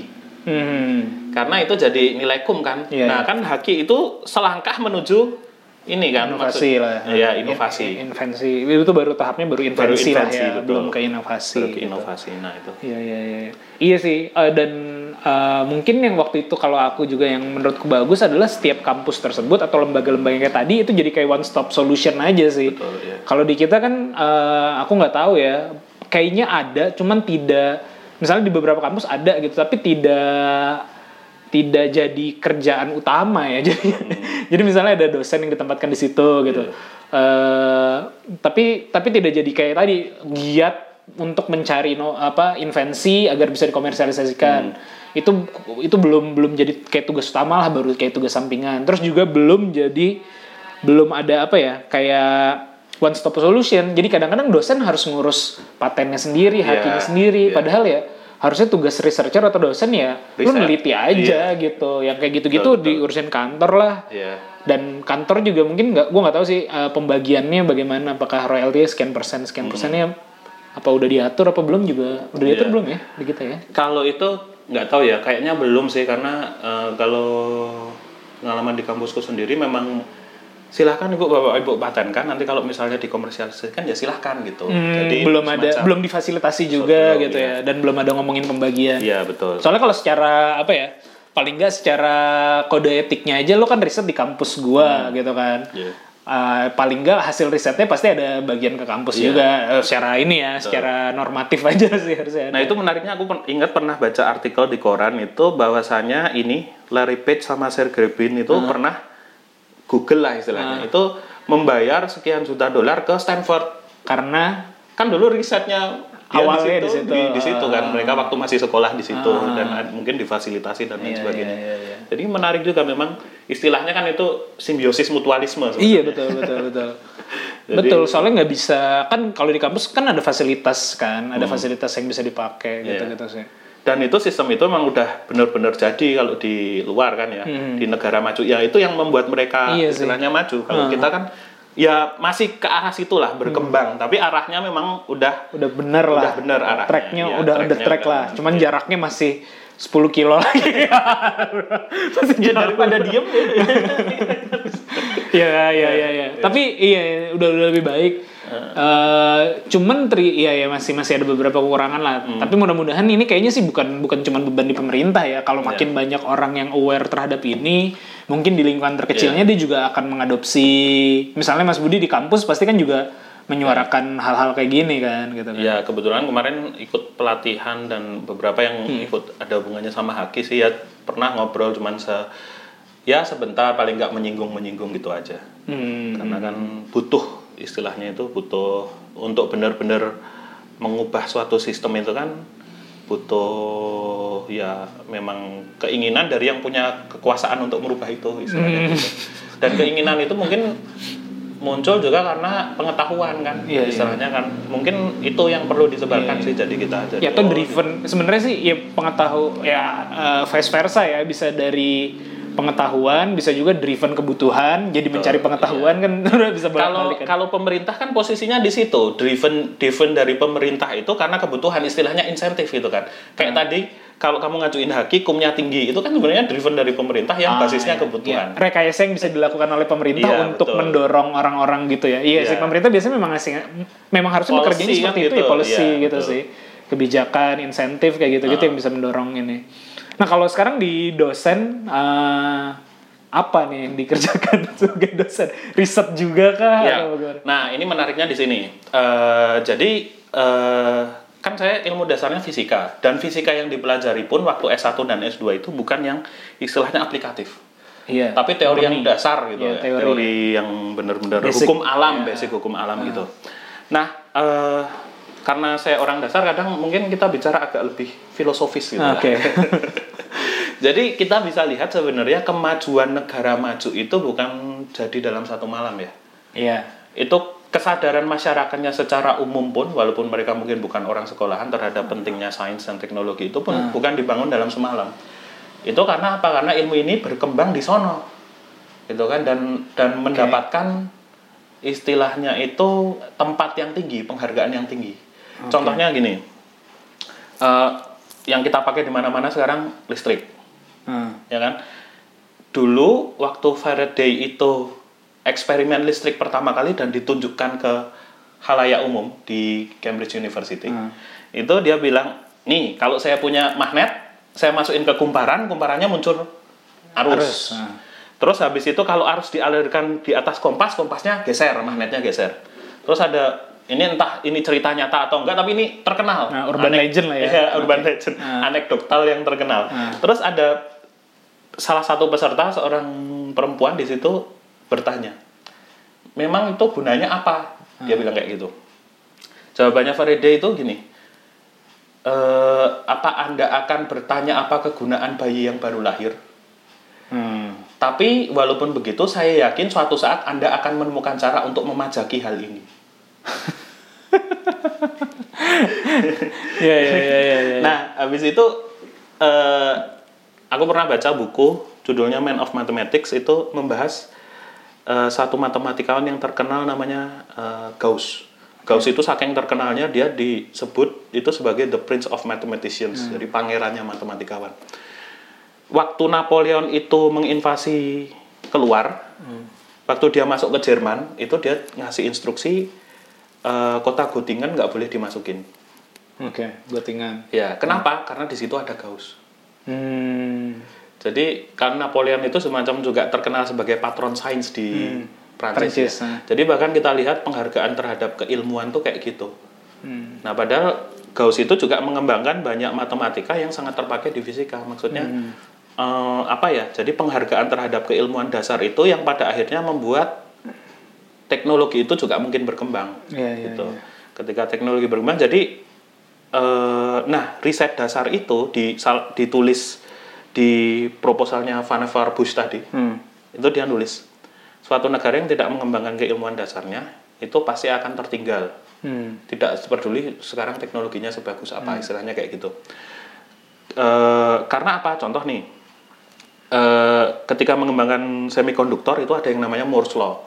Hmm. Karena itu jadi nilai kum kan. Iya, nah, kan haki itu selangkah menuju ini kan inovasi maksud- lah. Iya, inovasi. In- invensi. Itu baru tahapnya baru invensi, lah invensi, ya, betul. belum ke inovasi. Baru ke gitu. inovasi. Nah, itu. Iya iya iya. Iya sih eh, dan eh, mungkin yang waktu itu kalau aku juga yang menurutku bagus adalah setiap kampus tersebut atau lembaga-lembaga kayak tadi itu jadi kayak one stop solution aja sih. Betul, iya. Kalau di kita kan eh, aku nggak tahu ya, kayaknya ada cuman tidak misalnya di beberapa kampus ada gitu tapi tidak tidak jadi kerjaan utama ya. (laughs) Jadi jadi misalnya ada dosen yang ditempatkan di situ gitu. Eh, tapi tapi tidak jadi kayak tadi giat untuk mencari no, apa invensi agar bisa dikomersialisasikan. Itu itu belum belum jadi kayak tugas utama lah baru kayak tugas sampingan. Terus juga belum jadi belum ada apa ya kayak one stop solution. Jadi kadang-kadang dosen harus ngurus patennya sendiri Iya, hakinya sendiri. iya. padahal ya harusnya tugas researcher atau dosen ya lu Riset. neliti aja gitu. Yang kayak gitu-gitu diurusin kantor lah. Iya. dan kantor juga mungkin nggak gue nggak tahu sih eh, pembagiannya bagaimana. Apakah royalty sekian persen sekian persennya apa udah diatur apa belum juga? Udah diatur Iya. belum ya kita ya? Kalau itu nggak tahu ya, kayaknya belum sih. Karena eh, kalau pengalaman di kampusku sendiri memang silahkan ibu bapak ibu patenkan nanti kalau misalnya dikomersialisasikan ya silahkan gitu. Hmm, Jadi belum ada belum difasilitasi juga belum, gitu iya. ya dan belum ada ngomongin pembagian Iya betul. soalnya kalau secara apa ya paling nggak secara kode etiknya aja lo kan riset di kampus gua gitu kan Iya. Uh, paling nggak hasil risetnya pasti ada bagian ke kampus Iya. juga Eh, secara ini ya secara normatif aja (laughs) sih harusnya Nah itu menariknya aku pen- ingat pernah baca artikel di koran itu bahwasanya ini Larry Page sama Sergey Brin itu pernah Google lah istilahnya itu membayar sekian juta dolar ke Stanford karena kan dulu risetnya Awalnya di di situ. di, di situ kan Ah. mereka waktu masih sekolah di situ dan ad- mungkin difasilitasi dan lain Iya, sebagainya. iya, iya, iya. Jadi menarik juga memang istilahnya kan itu simbiosis mutualisme. sebenarnya. Iya betul betul betul. (laughs) betul soalnya nggak bisa kan kalau di kampus kan ada fasilitas kan ada fasilitas yang bisa dipakai gitu gitu sih. Dan itu sistem itu memang udah benar-benar jadi kalau di luar kan ya di negara maju ya itu yang membuat mereka Hmm. Iya sih. istilahnya maju kalau Hmm. kita kan ya masih ke arah situlah berkembang tapi arahnya memang udah udah bener lah Udah bener arahnya. tracknya Iya, udah udah track lah cuman jaraknya masih 10 kilo (laughs) lagi masih ya daripada diem ya (laughs) Iya iya iya iya. Tapi iya udah udah lebih baik. Eh, cuman tri iya ya masih masih ada beberapa kekurangan lah. Tapi mudah-mudahan ini kayaknya sih bukan bukan cuman beban di pemerintah ya. Kalau makin banyak orang yang aware terhadap ini, mungkin di lingkungan terkecilnya dia juga akan mengadopsi. Misalnya Mas Budi di kampus pasti kan juga menyuarakan hal-hal kayak gini kan gitu kan. Ya kebetulan kemarin ikut pelatihan dan beberapa yang ikut ada hubungannya sama Haki sih ya pernah ngobrol cuman se ya sebentar paling nggak menyinggung menyinggung gitu aja Hmm. karena kan butuh istilahnya itu butuh untuk benar-benar mengubah suatu sistem itu kan butuh ya memang keinginan dari yang punya kekuasaan untuk merubah itu istilahnya gitu. dan keinginan itu mungkin muncul juga karena pengetahuan kan Iya, iya. istilahnya kan. Mungkin itu yang perlu disebarkan Iya, sih jadi kita jadi ya atau oh, driven. Sebenarnya sih ya pengetahu ya eh, vice versa ya bisa dari pengetahuan bisa juga driven kebutuhan jadi mencari pengetahuan kan (laughs) udah bisa kalau kan kalau pemerintah kan posisinya di situ driven driven dari pemerintah itu karena kebutuhan istilahnya insentif gitu kan kayak Hmm. tadi kalau kamu ngajuin haki kumnya tinggi itu kan sebenarnya driven dari pemerintah yang Ah, basisnya iya. kebutuhan Iya. rekayasa yang bisa dilakukan oleh pemerintah Iya, untuk betul. mendorong orang-orang gitu ya iya Iya. sih pemerintah biasanya memang ngasih memang harusnya bekerjanya kan seperti itu gitu, ya policy iya, gitu betul. sih kebijakan insentif kayak gitu gitu yang bisa mendorong ini nah kalau sekarang di dosen eh, apa nih yang dikerjakan (laughs) sebagai dosen riset juga kah Ya. Nah, ini menariknya di sini. Eh, jadi eh, kan saya ilmu dasarnya fisika dan fisika yang dipelajari pun waktu S1 dan S2 itu bukan yang istilahnya aplikatif. Iya. Tapi teori yang dasar gitu Iya, ya. teori. Teori, yang benar-benar hukum alam, basic hukum alam gitu. Nah, eh, karena saya orang dasar kadang mungkin kita bicara agak lebih filosofis gitu. Oke. (laughs) Jadi kita bisa lihat sebenarnya kemajuan negara maju itu bukan jadi dalam satu malam ya. Iya. itu kesadaran masyarakatnya secara umum pun walaupun mereka mungkin bukan orang sekolahan terhadap pentingnya sains dan teknologi itu pun bukan dibangun dalam semalam. Itu karena apa? Karena ilmu ini berkembang di sono. Gitu kan? Dan dan mendapatkan istilahnya itu tempat yang tinggi penghargaan yang tinggi contohnya gini. Eh, yang kita pakai di mana-mana sekarang listrik. Hmm. ya kan? Dulu waktu Faraday itu eksperimen listrik pertama kali dan ditunjukkan ke halayak umum di Cambridge University Hmm. itu dia bilang nih kalau saya punya magnet saya masukin ke kumparan kumparannya muncul arus, Arus, nah. terus habis itu kalau arus dialirkan di atas kompas kompasnya geser magnetnya geser. Terus ada ini entah ini cerita nyata atau enggak tapi ini terkenal Nah, urban legend lah ya. Iya, urban Oke. legend Ah. anekdotal yang terkenal Ah. terus ada salah satu peserta seorang perempuan di situ bertanya memang itu gunanya apa dia bilang kayak gitu jawabannya Faraday itu gini "Eh, apa anda akan bertanya apa kegunaan bayi yang baru lahir Hmm. tapi walaupun begitu saya yakin suatu saat anda akan menemukan cara untuk memajaki hal ini Iya iya iya iya. iya. Nah, habis itu eh aku pernah baca buku judulnya Man of Mathematics itu membahas eh, satu matematikawan yang terkenal namanya eh, Gauss. Gauss itu saking terkenalnya dia disebut itu sebagai the prince of mathematicians, jadi pangerannya matematikawan. Waktu Napoleon itu menginvasi keluar, waktu dia masuk ke Jerman, itu dia ngasih instruksi eh, kota Göttingen nggak boleh dimasukin. Oke, Göttingen. Ya, kenapa? Karena di situ ada Gauss. Hmm. Jadi karena Napoleon itu semacam juga terkenal sebagai patron sains di Prancis. Prancis, ya. nah. Jadi bahkan kita lihat penghargaan terhadap keilmuan tuh kayak gitu. Hmm. Nah, padahal Gauss itu juga mengembangkan banyak matematika yang sangat terpakai di fisika. Maksudnya eh, apa ya? Jadi penghargaan terhadap keilmuan dasar itu yang pada akhirnya membuat teknologi itu juga mungkin berkembang. Iya, iya, gitu. iya. Ketika teknologi berkembang, jadi eh, nah riset dasar itu di, ditulis di proposalnya Van Nevar Bush tadi. Hmm. Itu dia nulis suatu negara yang tidak mengembangkan keilmuan dasarnya itu pasti akan tertinggal Hmm. tidak peduli sekarang teknologinya sebagus apa istilahnya kayak gitu Eh, karena apa? Contoh nih, eh, ketika mengembangkan semikonduktor itu ada yang namanya Moore's law.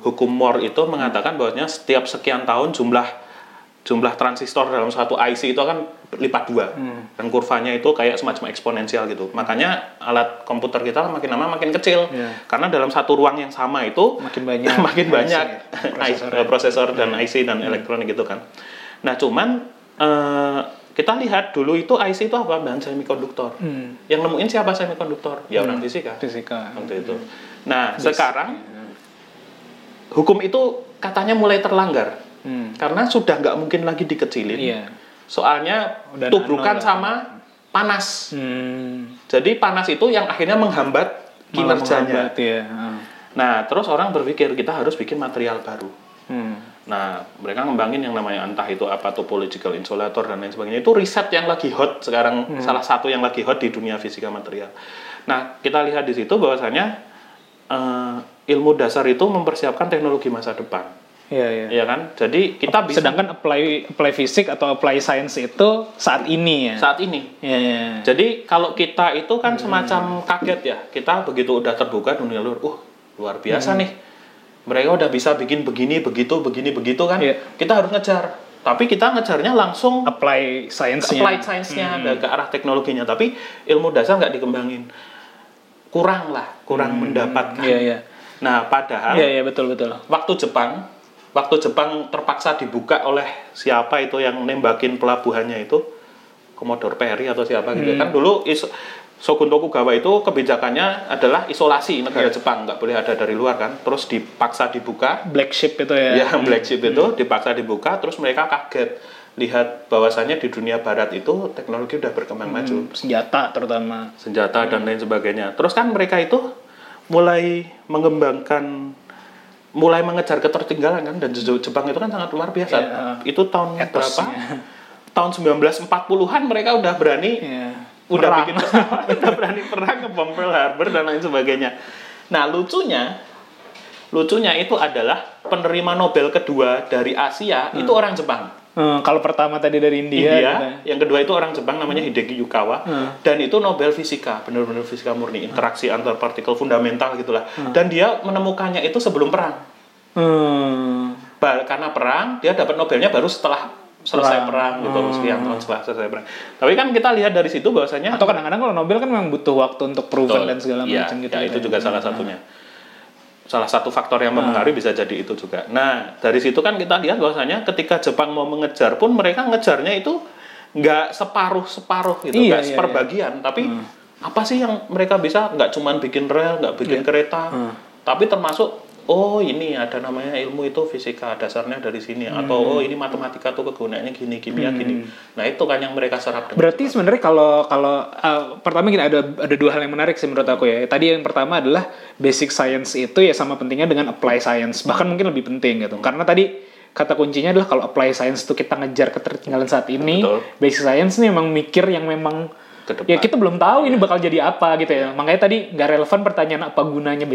Hukum Moore itu mengatakan bahwasanya setiap sekian tahun jumlah jumlah transistor dalam satu IC itu akan lipat dua dan kurvanya itu kayak semacam eksponensial gitu. Makanya alat komputer kita makin lama makin kecil Iya. karena dalam satu ruang yang sama itu Makin banyak (laughs) makin IC, banyak prosesor. IC, prosesor dan IC dan elektronik gitu kan. Nah cuman eh, kita lihat dulu itu IC itu apa bahan semikonduktor. Hmm. Yang nemuin siapa semikonduktor? Ya orang fisika Fisika. waktu itu. Nah sekarang hukum itu katanya mulai terlanggar Hmm. karena sudah nggak mungkin lagi dikecilin. Iya. Soalnya Udah tubrukan sama panas. Hmm. Jadi panas itu yang akhirnya menghambat kinerjanya. menghambat, ya. Ah. Nah, terus orang berpikir kita harus bikin material baru. Hmm. Nah, mereka ngembangin yang namanya entah itu apa topological insulator dan lain sebagainya. Itu riset yang lagi hot sekarang, Hmm. salah satu yang lagi hot di dunia fisika material. Nah, kita lihat di situ bahwasanya eh, ilmu dasar itu mempersiapkan teknologi masa depan. Iya, iya. Ya kan? Jadi kita bisa Sedangkan apply apply fisik atau apply science itu saat ini ya. saat ini Iya, iya. Jadi kalau kita itu Hmm. kan semacam kaget ya, kita begitu udah terbuka dunia luar, uh luar biasa Hmm. nih, mereka udah bisa bikin begini, begitu, begini, begitu kan, Iya. kita harus ngejar. Tapi kita ngejarnya langsung apply science-nya. applied science-nya ada ke arah teknologinya, tapi ilmu dasar nggak dikembangin, kurang lah, kurang mendapatkan. Iya, iya. Nah padahal Iya, iya, betul, betul. waktu Jepang, waktu Jepang terpaksa dibuka oleh siapa itu yang nembakin pelabuhannya itu, Commodore Perry atau siapa gitu Hmm. kan dulu is, Shogun Tokugawa itu kebijakannya adalah isolasi negara Iya. Jepang nggak boleh ada dari luar kan, terus dipaksa dibuka, Black ship itu ya. ya Black Ship itu dipaksa dibuka, terus mereka kaget lihat bahwasannya di dunia Barat itu teknologi udah berkembang maju Senjata terutama. senjata dan lain sebagainya. Terus kan mereka itu mulai mengembangkan mulai mengejar ketertinggalan kan dan Je- Jepang itu kan sangat luar biasa. Iya. Itu tahun Etosnya. berapa? Tahun 1940-an mereka udah berani Iya. udah Perang. bikin pesawat, (laughs) udah berani perang ke bom Pearl Harbor dan lain sebagainya. Nah, lucunya lucunya itu adalah penerima Nobel kedua dari Asia itu orang Jepang. Hmm, kalau pertama tadi dari India, India, gitu ya. yang kedua itu orang Jepang namanya Hideki Yukawa Hmm. dan itu Nobel fisika benar-benar fisika murni interaksi antar partikel fundamental gitulah Hmm. dan dia menemukannya itu sebelum perang Hmm. Karena perang dia dapat Nobelnya baru setelah selesai Perang. perang, gitu sekian tahun setelah selesai perang tapi kan kita lihat dari situ bahwasanya Atau kadang-kadang kalau Nobel kan memang butuh waktu untuk proven Betul. dan segala Iya, macam gitu. ya, gitu itu ya. juga salah satunya salah satu faktor yang mempengaruhi bisa jadi itu juga. Nah, dari situ kan kita lihat bahwasanya ketika Jepang mau mengejar pun mereka ngejarnya itu nggak separuh-separuh gitu, Iya, nggak iya, seperbagian, tapi apa sih yang mereka bisa? Nggak cuman bikin rel, nggak bikin kereta, tapi termasuk oh ini ada namanya ilmu itu fisika dasarnya dari sini atau oh ini matematika tuh kegunaannya gini kimia gini. Nah, itu kan yang mereka serap dengan Berarti sebenarnya kalau kalau uh, pertama gini ada ada dua hal yang menarik sih menurut aku ya. Tadi yang pertama adalah basic science itu ya sama pentingnya dengan apply science. Bahkan mungkin lebih penting gitu. Karena tadi kata kuncinya adalah kalau apply science itu kita ngejar ketertinggalan saat ini, Betul. basic science nih memang mikir yang memang Ke depan. ya kita belum tahu ini bakal jadi apa gitu ya. Makanya tadi nggak relevan pertanyaan apa gunanya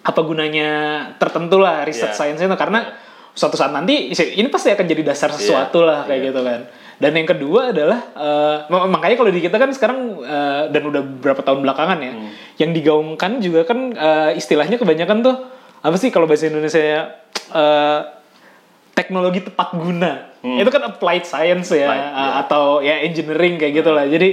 apa gunanya tertentu lah riset Iya. science itu karena suatu saat nanti ini pasti akan jadi dasar sesuatu lah kayak Iya. gitu kan. Dan yang kedua adalah eh, mak- makanya kalau di kita kan sekarang eh, dan udah beberapa tahun belakangan ya, Hmm. yang digaungkan juga kan eh, istilahnya kebanyakan tuh apa sih kalau bahasa Indonesia eh, teknologi tepat guna. Itu kan applied science ya Hmm. Applied, iya. atau ya engineering kayak gitu lah. Jadi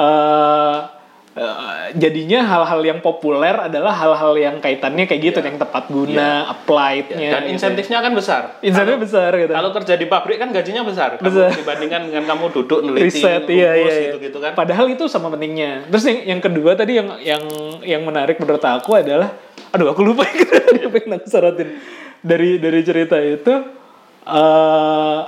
eh, jadinya hal-hal yang populer adalah hal-hal yang kaitannya kayak gitu, yang tepat guna, applied-nya. Iya. dan gitu. insentifnya kan besar. Insentifnya besar gitu. Kalau kerja di pabrik kan gajinya besar, kamu Besar. dibandingkan dengan kamu duduk neliti, riset iya iya, iya. gitu-gitu kan. padahal itu sama pentingnya terus yang yang kedua tadi yang yang yang menarik menurut aku adalah aduh aku lupa apa (laughs) yang aku sorotin dari dari cerita itu eh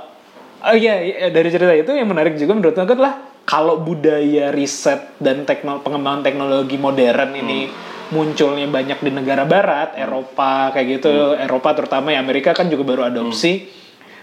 oh iya, iya, dari cerita itu yang menarik juga menurut aku adalah kalau budaya riset dan teknol pengembangan teknologi modern ini munculnya banyak di negara barat, Eropa kayak gitu, Eropa terutama ya Amerika kan juga baru adopsi.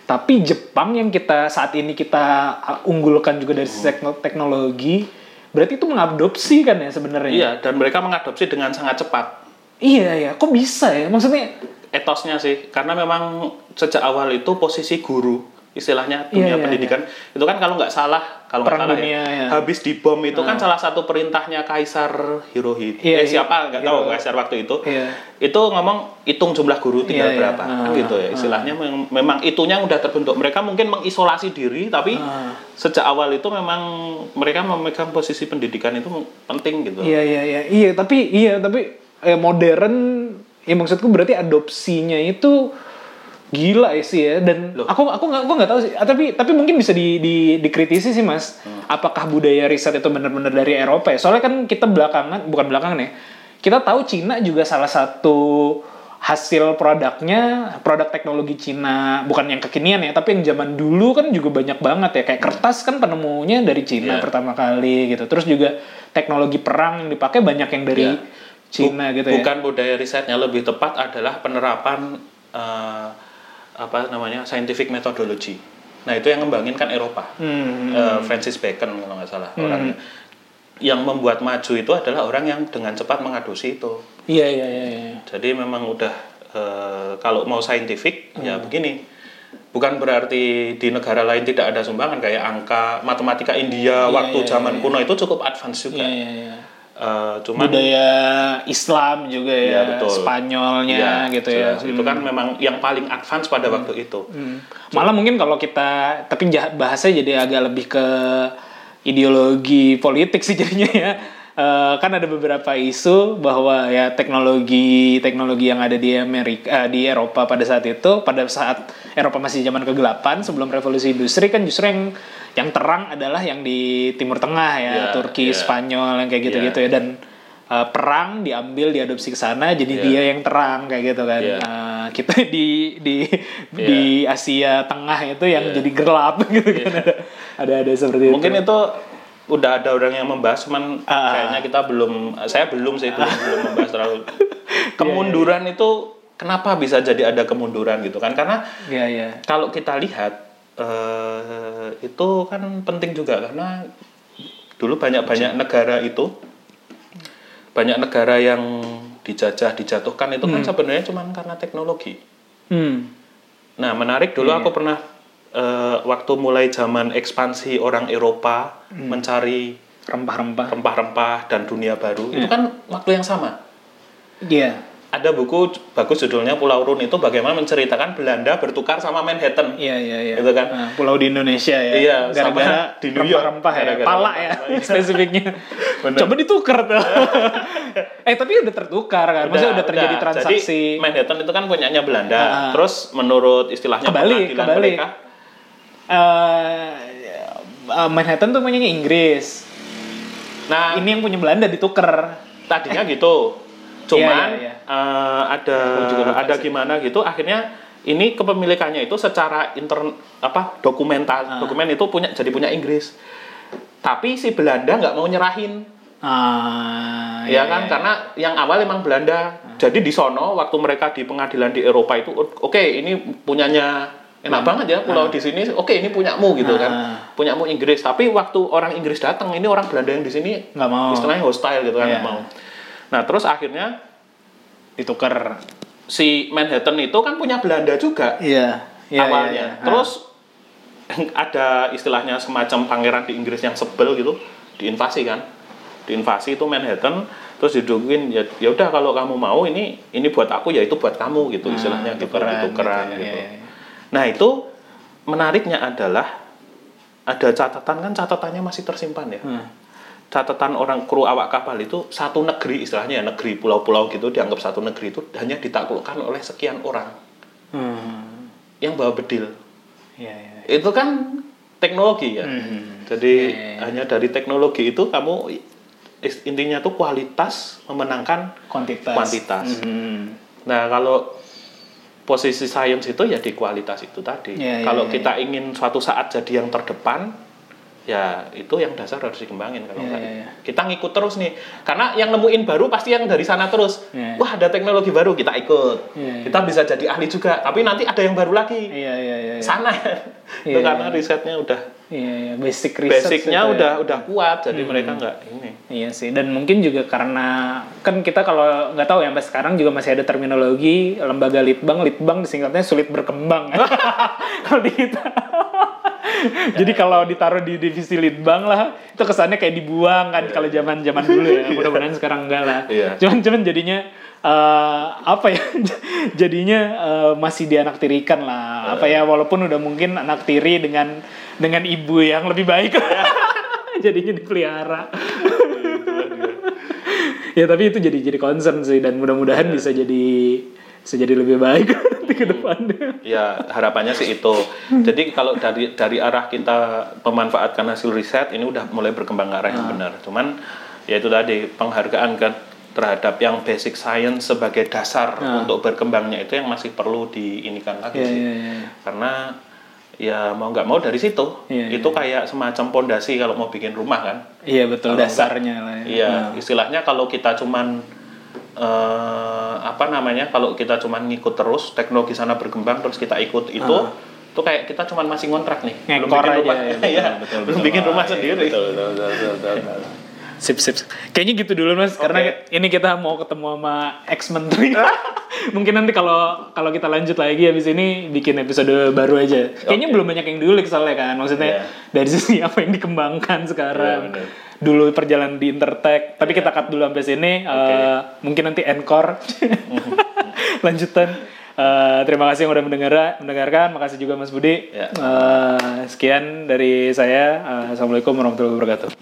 Tapi Jepang yang kita saat ini kita uh, unggulkan juga dari sisi tekno- teknologi, berarti itu mengadopsi kan ya sebenarnya. Iya, dan mereka mengadopsi dengan sangat cepat. Iya ya, kok bisa ya? Maksudnya Etosnya sih, karena memang sejak awal itu posisi guru istilahnya Iya, dunia iya, pendidikan. Itu kan kalau nggak salah kalau nggak salah dunia, ya, ya. habis dibom itu kan salah satu perintahnya Kaisar Hirohito Iya, eh, iya. siapa? Nggak tahu Kaisar waktu itu. Iya. itu ngomong hitung jumlah guru tinggal Iya, iya. berapa kan Ah, gitu ya. istilahnya mem- memang itunya udah terbentuk. Mereka mungkin mengisolasi diri tapi Ah. sejak awal itu memang mereka memegang posisi pendidikan itu penting gitu. Iya iya iya. Iya tapi iya tapi eh, modern ya maksudku berarti adopsinya itu gila ya sih ya. Dan Loh. aku aku nggak aku nggak tahu sih. Ah, tapi tapi mungkin bisa di, di dikritisi sih mas. Hmm. apakah budaya riset itu benar-benar dari Eropa ya? Soalnya kan kita belakangan bukan belakangan ya. Kita tahu Cina juga salah satu hasil produknya produk teknologi Cina bukan yang kekinian ya tapi yang zaman dulu kan juga banyak banget ya. Kayak kertas kan penemunya dari Cina Iya. pertama kali gitu. Terus juga teknologi perang yang dipakai banyak yang dari Iya. Cina Bu- gitu ya. bukan budaya risetnya lebih tepat adalah penerapan eh, apa namanya scientific methodology nah itu yang ngembangin kan Eropa Hmm. Eh, Francis Bacon kalau nggak salah orangnya yang membuat maju itu adalah orang yang dengan cepat mengadopsi itu iya iya iya iya. Jadi memang udah eh, kalau mau saintifik ya Hmm. begini. Bukan berarti di negara lain tidak ada sumbangan kayak angka matematika India Iya, waktu iya, zaman iya. kuno itu cukup advance juga. Iya, iya, iya. Eh, cuman budaya Islam juga ya, Iya, betul. Spanyolnya ya, gitu ya. Itu kan memang yang paling advance pada waktu itu. Hmm. Malah mungkin kalau kita tapi bahasanya jadi agak lebih ke ideologi politik sih jadinya ya. Eh, kan ada beberapa isu bahwa ya teknologi teknologi yang ada di Amerika eh, di Eropa pada saat itu pada saat Eropa masih zaman kegelapan sebelum revolusi industri kan justru yang yang terang adalah yang di Timur Tengah ya, Iya, Turki, iya. Spanyol yang kayak gitu-gitu ya dan eh, perang diambil diadopsi ke sana jadi Iya. dia yang terang kayak gitu kan. Iya. Eh, kita (laughs) di di di Asia Tengah itu yang jadi gelap (laughs) gitu kan ada ada ada seperti Iya. Mungkin itu. itu udah ada orang yang membahas, cuman Ah. kayaknya kita belum, saya belum sih belum, belum membahas terlalu. (laughs) Kemunduran itu kenapa bisa jadi ada kemunduran gitu kan? Karena Iya iya. kalau kita lihat eh, itu kan penting juga karena dulu banyak-banyak negara itu banyak negara yang dijajah dijatuhkan itu kan sebenarnya cuma karena teknologi. Hmm. Nah menarik dulu aku pernah eh, waktu mulai zaman ekspansi orang Eropa mencari Rempah-rempah. rempah-rempah dan dunia baru itu kan waktu yang sama. Iya. Ada buku bagus judulnya Pulau Run itu bagaimana menceritakan Belanda bertukar sama Manhattan. Iya iya iya. Gitu kan? Nah, pulau di Indonesia ya. Iya, gara-gara (laughs) di New York. rempah-rempah ya. Gara-gara Pala ya rempah-rempah. spesifiknya. (laughs) Bener. Coba ditukar tuh. (laughs) eh tapi udah tertukar kan. Maksudnya udah terjadi udah. transaksi. Jadi Manhattan itu kan punyanya Belanda. Ah. Terus menurut istilahnya Kebalik, pengadilan kebalik. mereka, Eh, eh, Manhattan tuh punyanya Inggris. nah Ini yang punya Belanda ditukar. tadinya gitu. Cuman Iya, iya, iya. eh, ada ada sih. gimana gitu. Akhirnya ini kepemilikannya itu secara intern apa dokumental Ah. dokumen itu punya jadi punya Inggris. Tapi si Belanda nggak mau nyerahin. Ah, ya kan karena yang awal emang Belanda jadi di sono waktu mereka di pengadilan di Eropa itu oke ini punyanya enak banget ya pulau di sini oke ini punyamu gitu kan Ah. punyamu Inggris tapi waktu orang Inggris datang ini orang Belanda yang di sini nggak mau istilahnya hostile gitu kan Iya. nggak mau nah terus akhirnya ditukar. si Manhattan itu kan punya Belanda juga Iya. Iya, awalnya iya, iya. terus (laughs) ada istilahnya semacam pangeran di Inggris yang sebel gitu diinvasi kan diinvasi itu Manhattan terus didudukin ya ya udah kalau kamu mau ini ini buat aku ya itu buat kamu gitu Ah, istilahnya gitu tukeran tukeran gitu ya, gitu. iya, iya. Nah itu menariknya adalah ada catatan kan catatannya masih tersimpan ya. Hmm. Catatan orang kru awak kapal itu satu negeri istilahnya ya negeri pulau-pulau gitu dianggap satu negeri itu hanya ditaklukkan oleh sekian orang Hmm. yang bawa bedil. Iya, iya. Itu kan teknologi ya. Hmm. Jadi iya, iya. hanya dari teknologi itu kamu intinya tuh kualitas memenangkan Kuantitas. kuantitas. Hmm. Nah, kalau posisi sains itu ya di kualitas itu tadi. Iya, kalau iya, kita ingin suatu saat jadi yang terdepan, ya itu yang dasar harus dikembangin kalau Iya, enggak iya, iya. kita ngikut terus nih karena yang nemuin baru pasti yang dari sana terus Iya. wah ada teknologi baru kita ikut Iya, iya. kita bisa jadi ahli juga tapi nanti ada yang baru lagi Iya iya iya. iya. sana Iya, (laughs) itu karena risetnya udah Iya, iya. basic research basicnya itu ya. udah udah kuat jadi Hmm. mereka nggak ini Iya sih, dan mungkin juga karena kan kita kalau nggak tahu ya sampai sekarang juga masih ada terminologi lembaga litbang, litbang disingkatnya sulit berkembang. (laughs) (laughs) kalau di kita. (laughs) Jadi kalau ditaruh di divisi litbang lah, itu kesannya kayak dibuang kan kalau zaman zaman dulu ya. Mudah-mudahan sekarang enggak lah. Iya. Cuman cuman jadinya eh, apa ya? (laughs) jadinya eh, masih dianaktirikan lah. Apa ya walaupun udah mungkin anak tiri dengan dengan ibu yang lebih baik. (laughs) jadinya dipelihara. ya tapi itu jadi jadi concern sih dan mudah-mudahan bisa jadi bisa jadi lebih baik nanti ke depannya. ya harapannya sih itu. Jadi kalau dari dari arah kita memanfaatkan hasil riset ini udah mulai berkembang ke arah yang Ah. benar. Cuman ya itu tadi penghargaan kan terhadap yang basic science sebagai dasar untuk berkembangnya itu yang masih perlu diinikan lagi Iya, sih. iya, iya. karena ya mau nggak mau dari situ. Iya, itu kayak semacam pondasi kalau mau bikin rumah kan. Iya betul. Dasarnya lah ya. Iya, istilahnya kalau kita cuman eh, apa namanya? Kalau kita cuman ngikut terus teknologi sana berkembang terus kita ikut itu, itu kayak kita cuman masih ngontrak nih, belum bikin rumah, ya, (laughs) betul, Iya, betul, belum betul. bikin rumah iya, sendiri. betul, betul, betul, betul, betul. Sip, sip. Kayaknya gitu dulu mas, karena ini kita mau ketemu sama ex menteri. (laughs) Mungkin nanti kalau kalau kita lanjut lagi habis ini bikin episode baru aja. Kayaknya Oke. belum banyak yang diulik soalnya kan. Maksudnya Iya. dari (laughs) sisi apa yang dikembangkan sekarang. Iya, bener. Dulu perjalanan di Intertech. Tapi kita cut dulu sampai sini. Eh, mungkin nanti encore (laughs) lanjutan. Eh, terima kasih yang udah mendengar mendengarkan. Makasih juga Mas Budi. Ya. Eh, sekian dari saya. Eh, Assalamualaikum warahmatullahi wabarakatuh.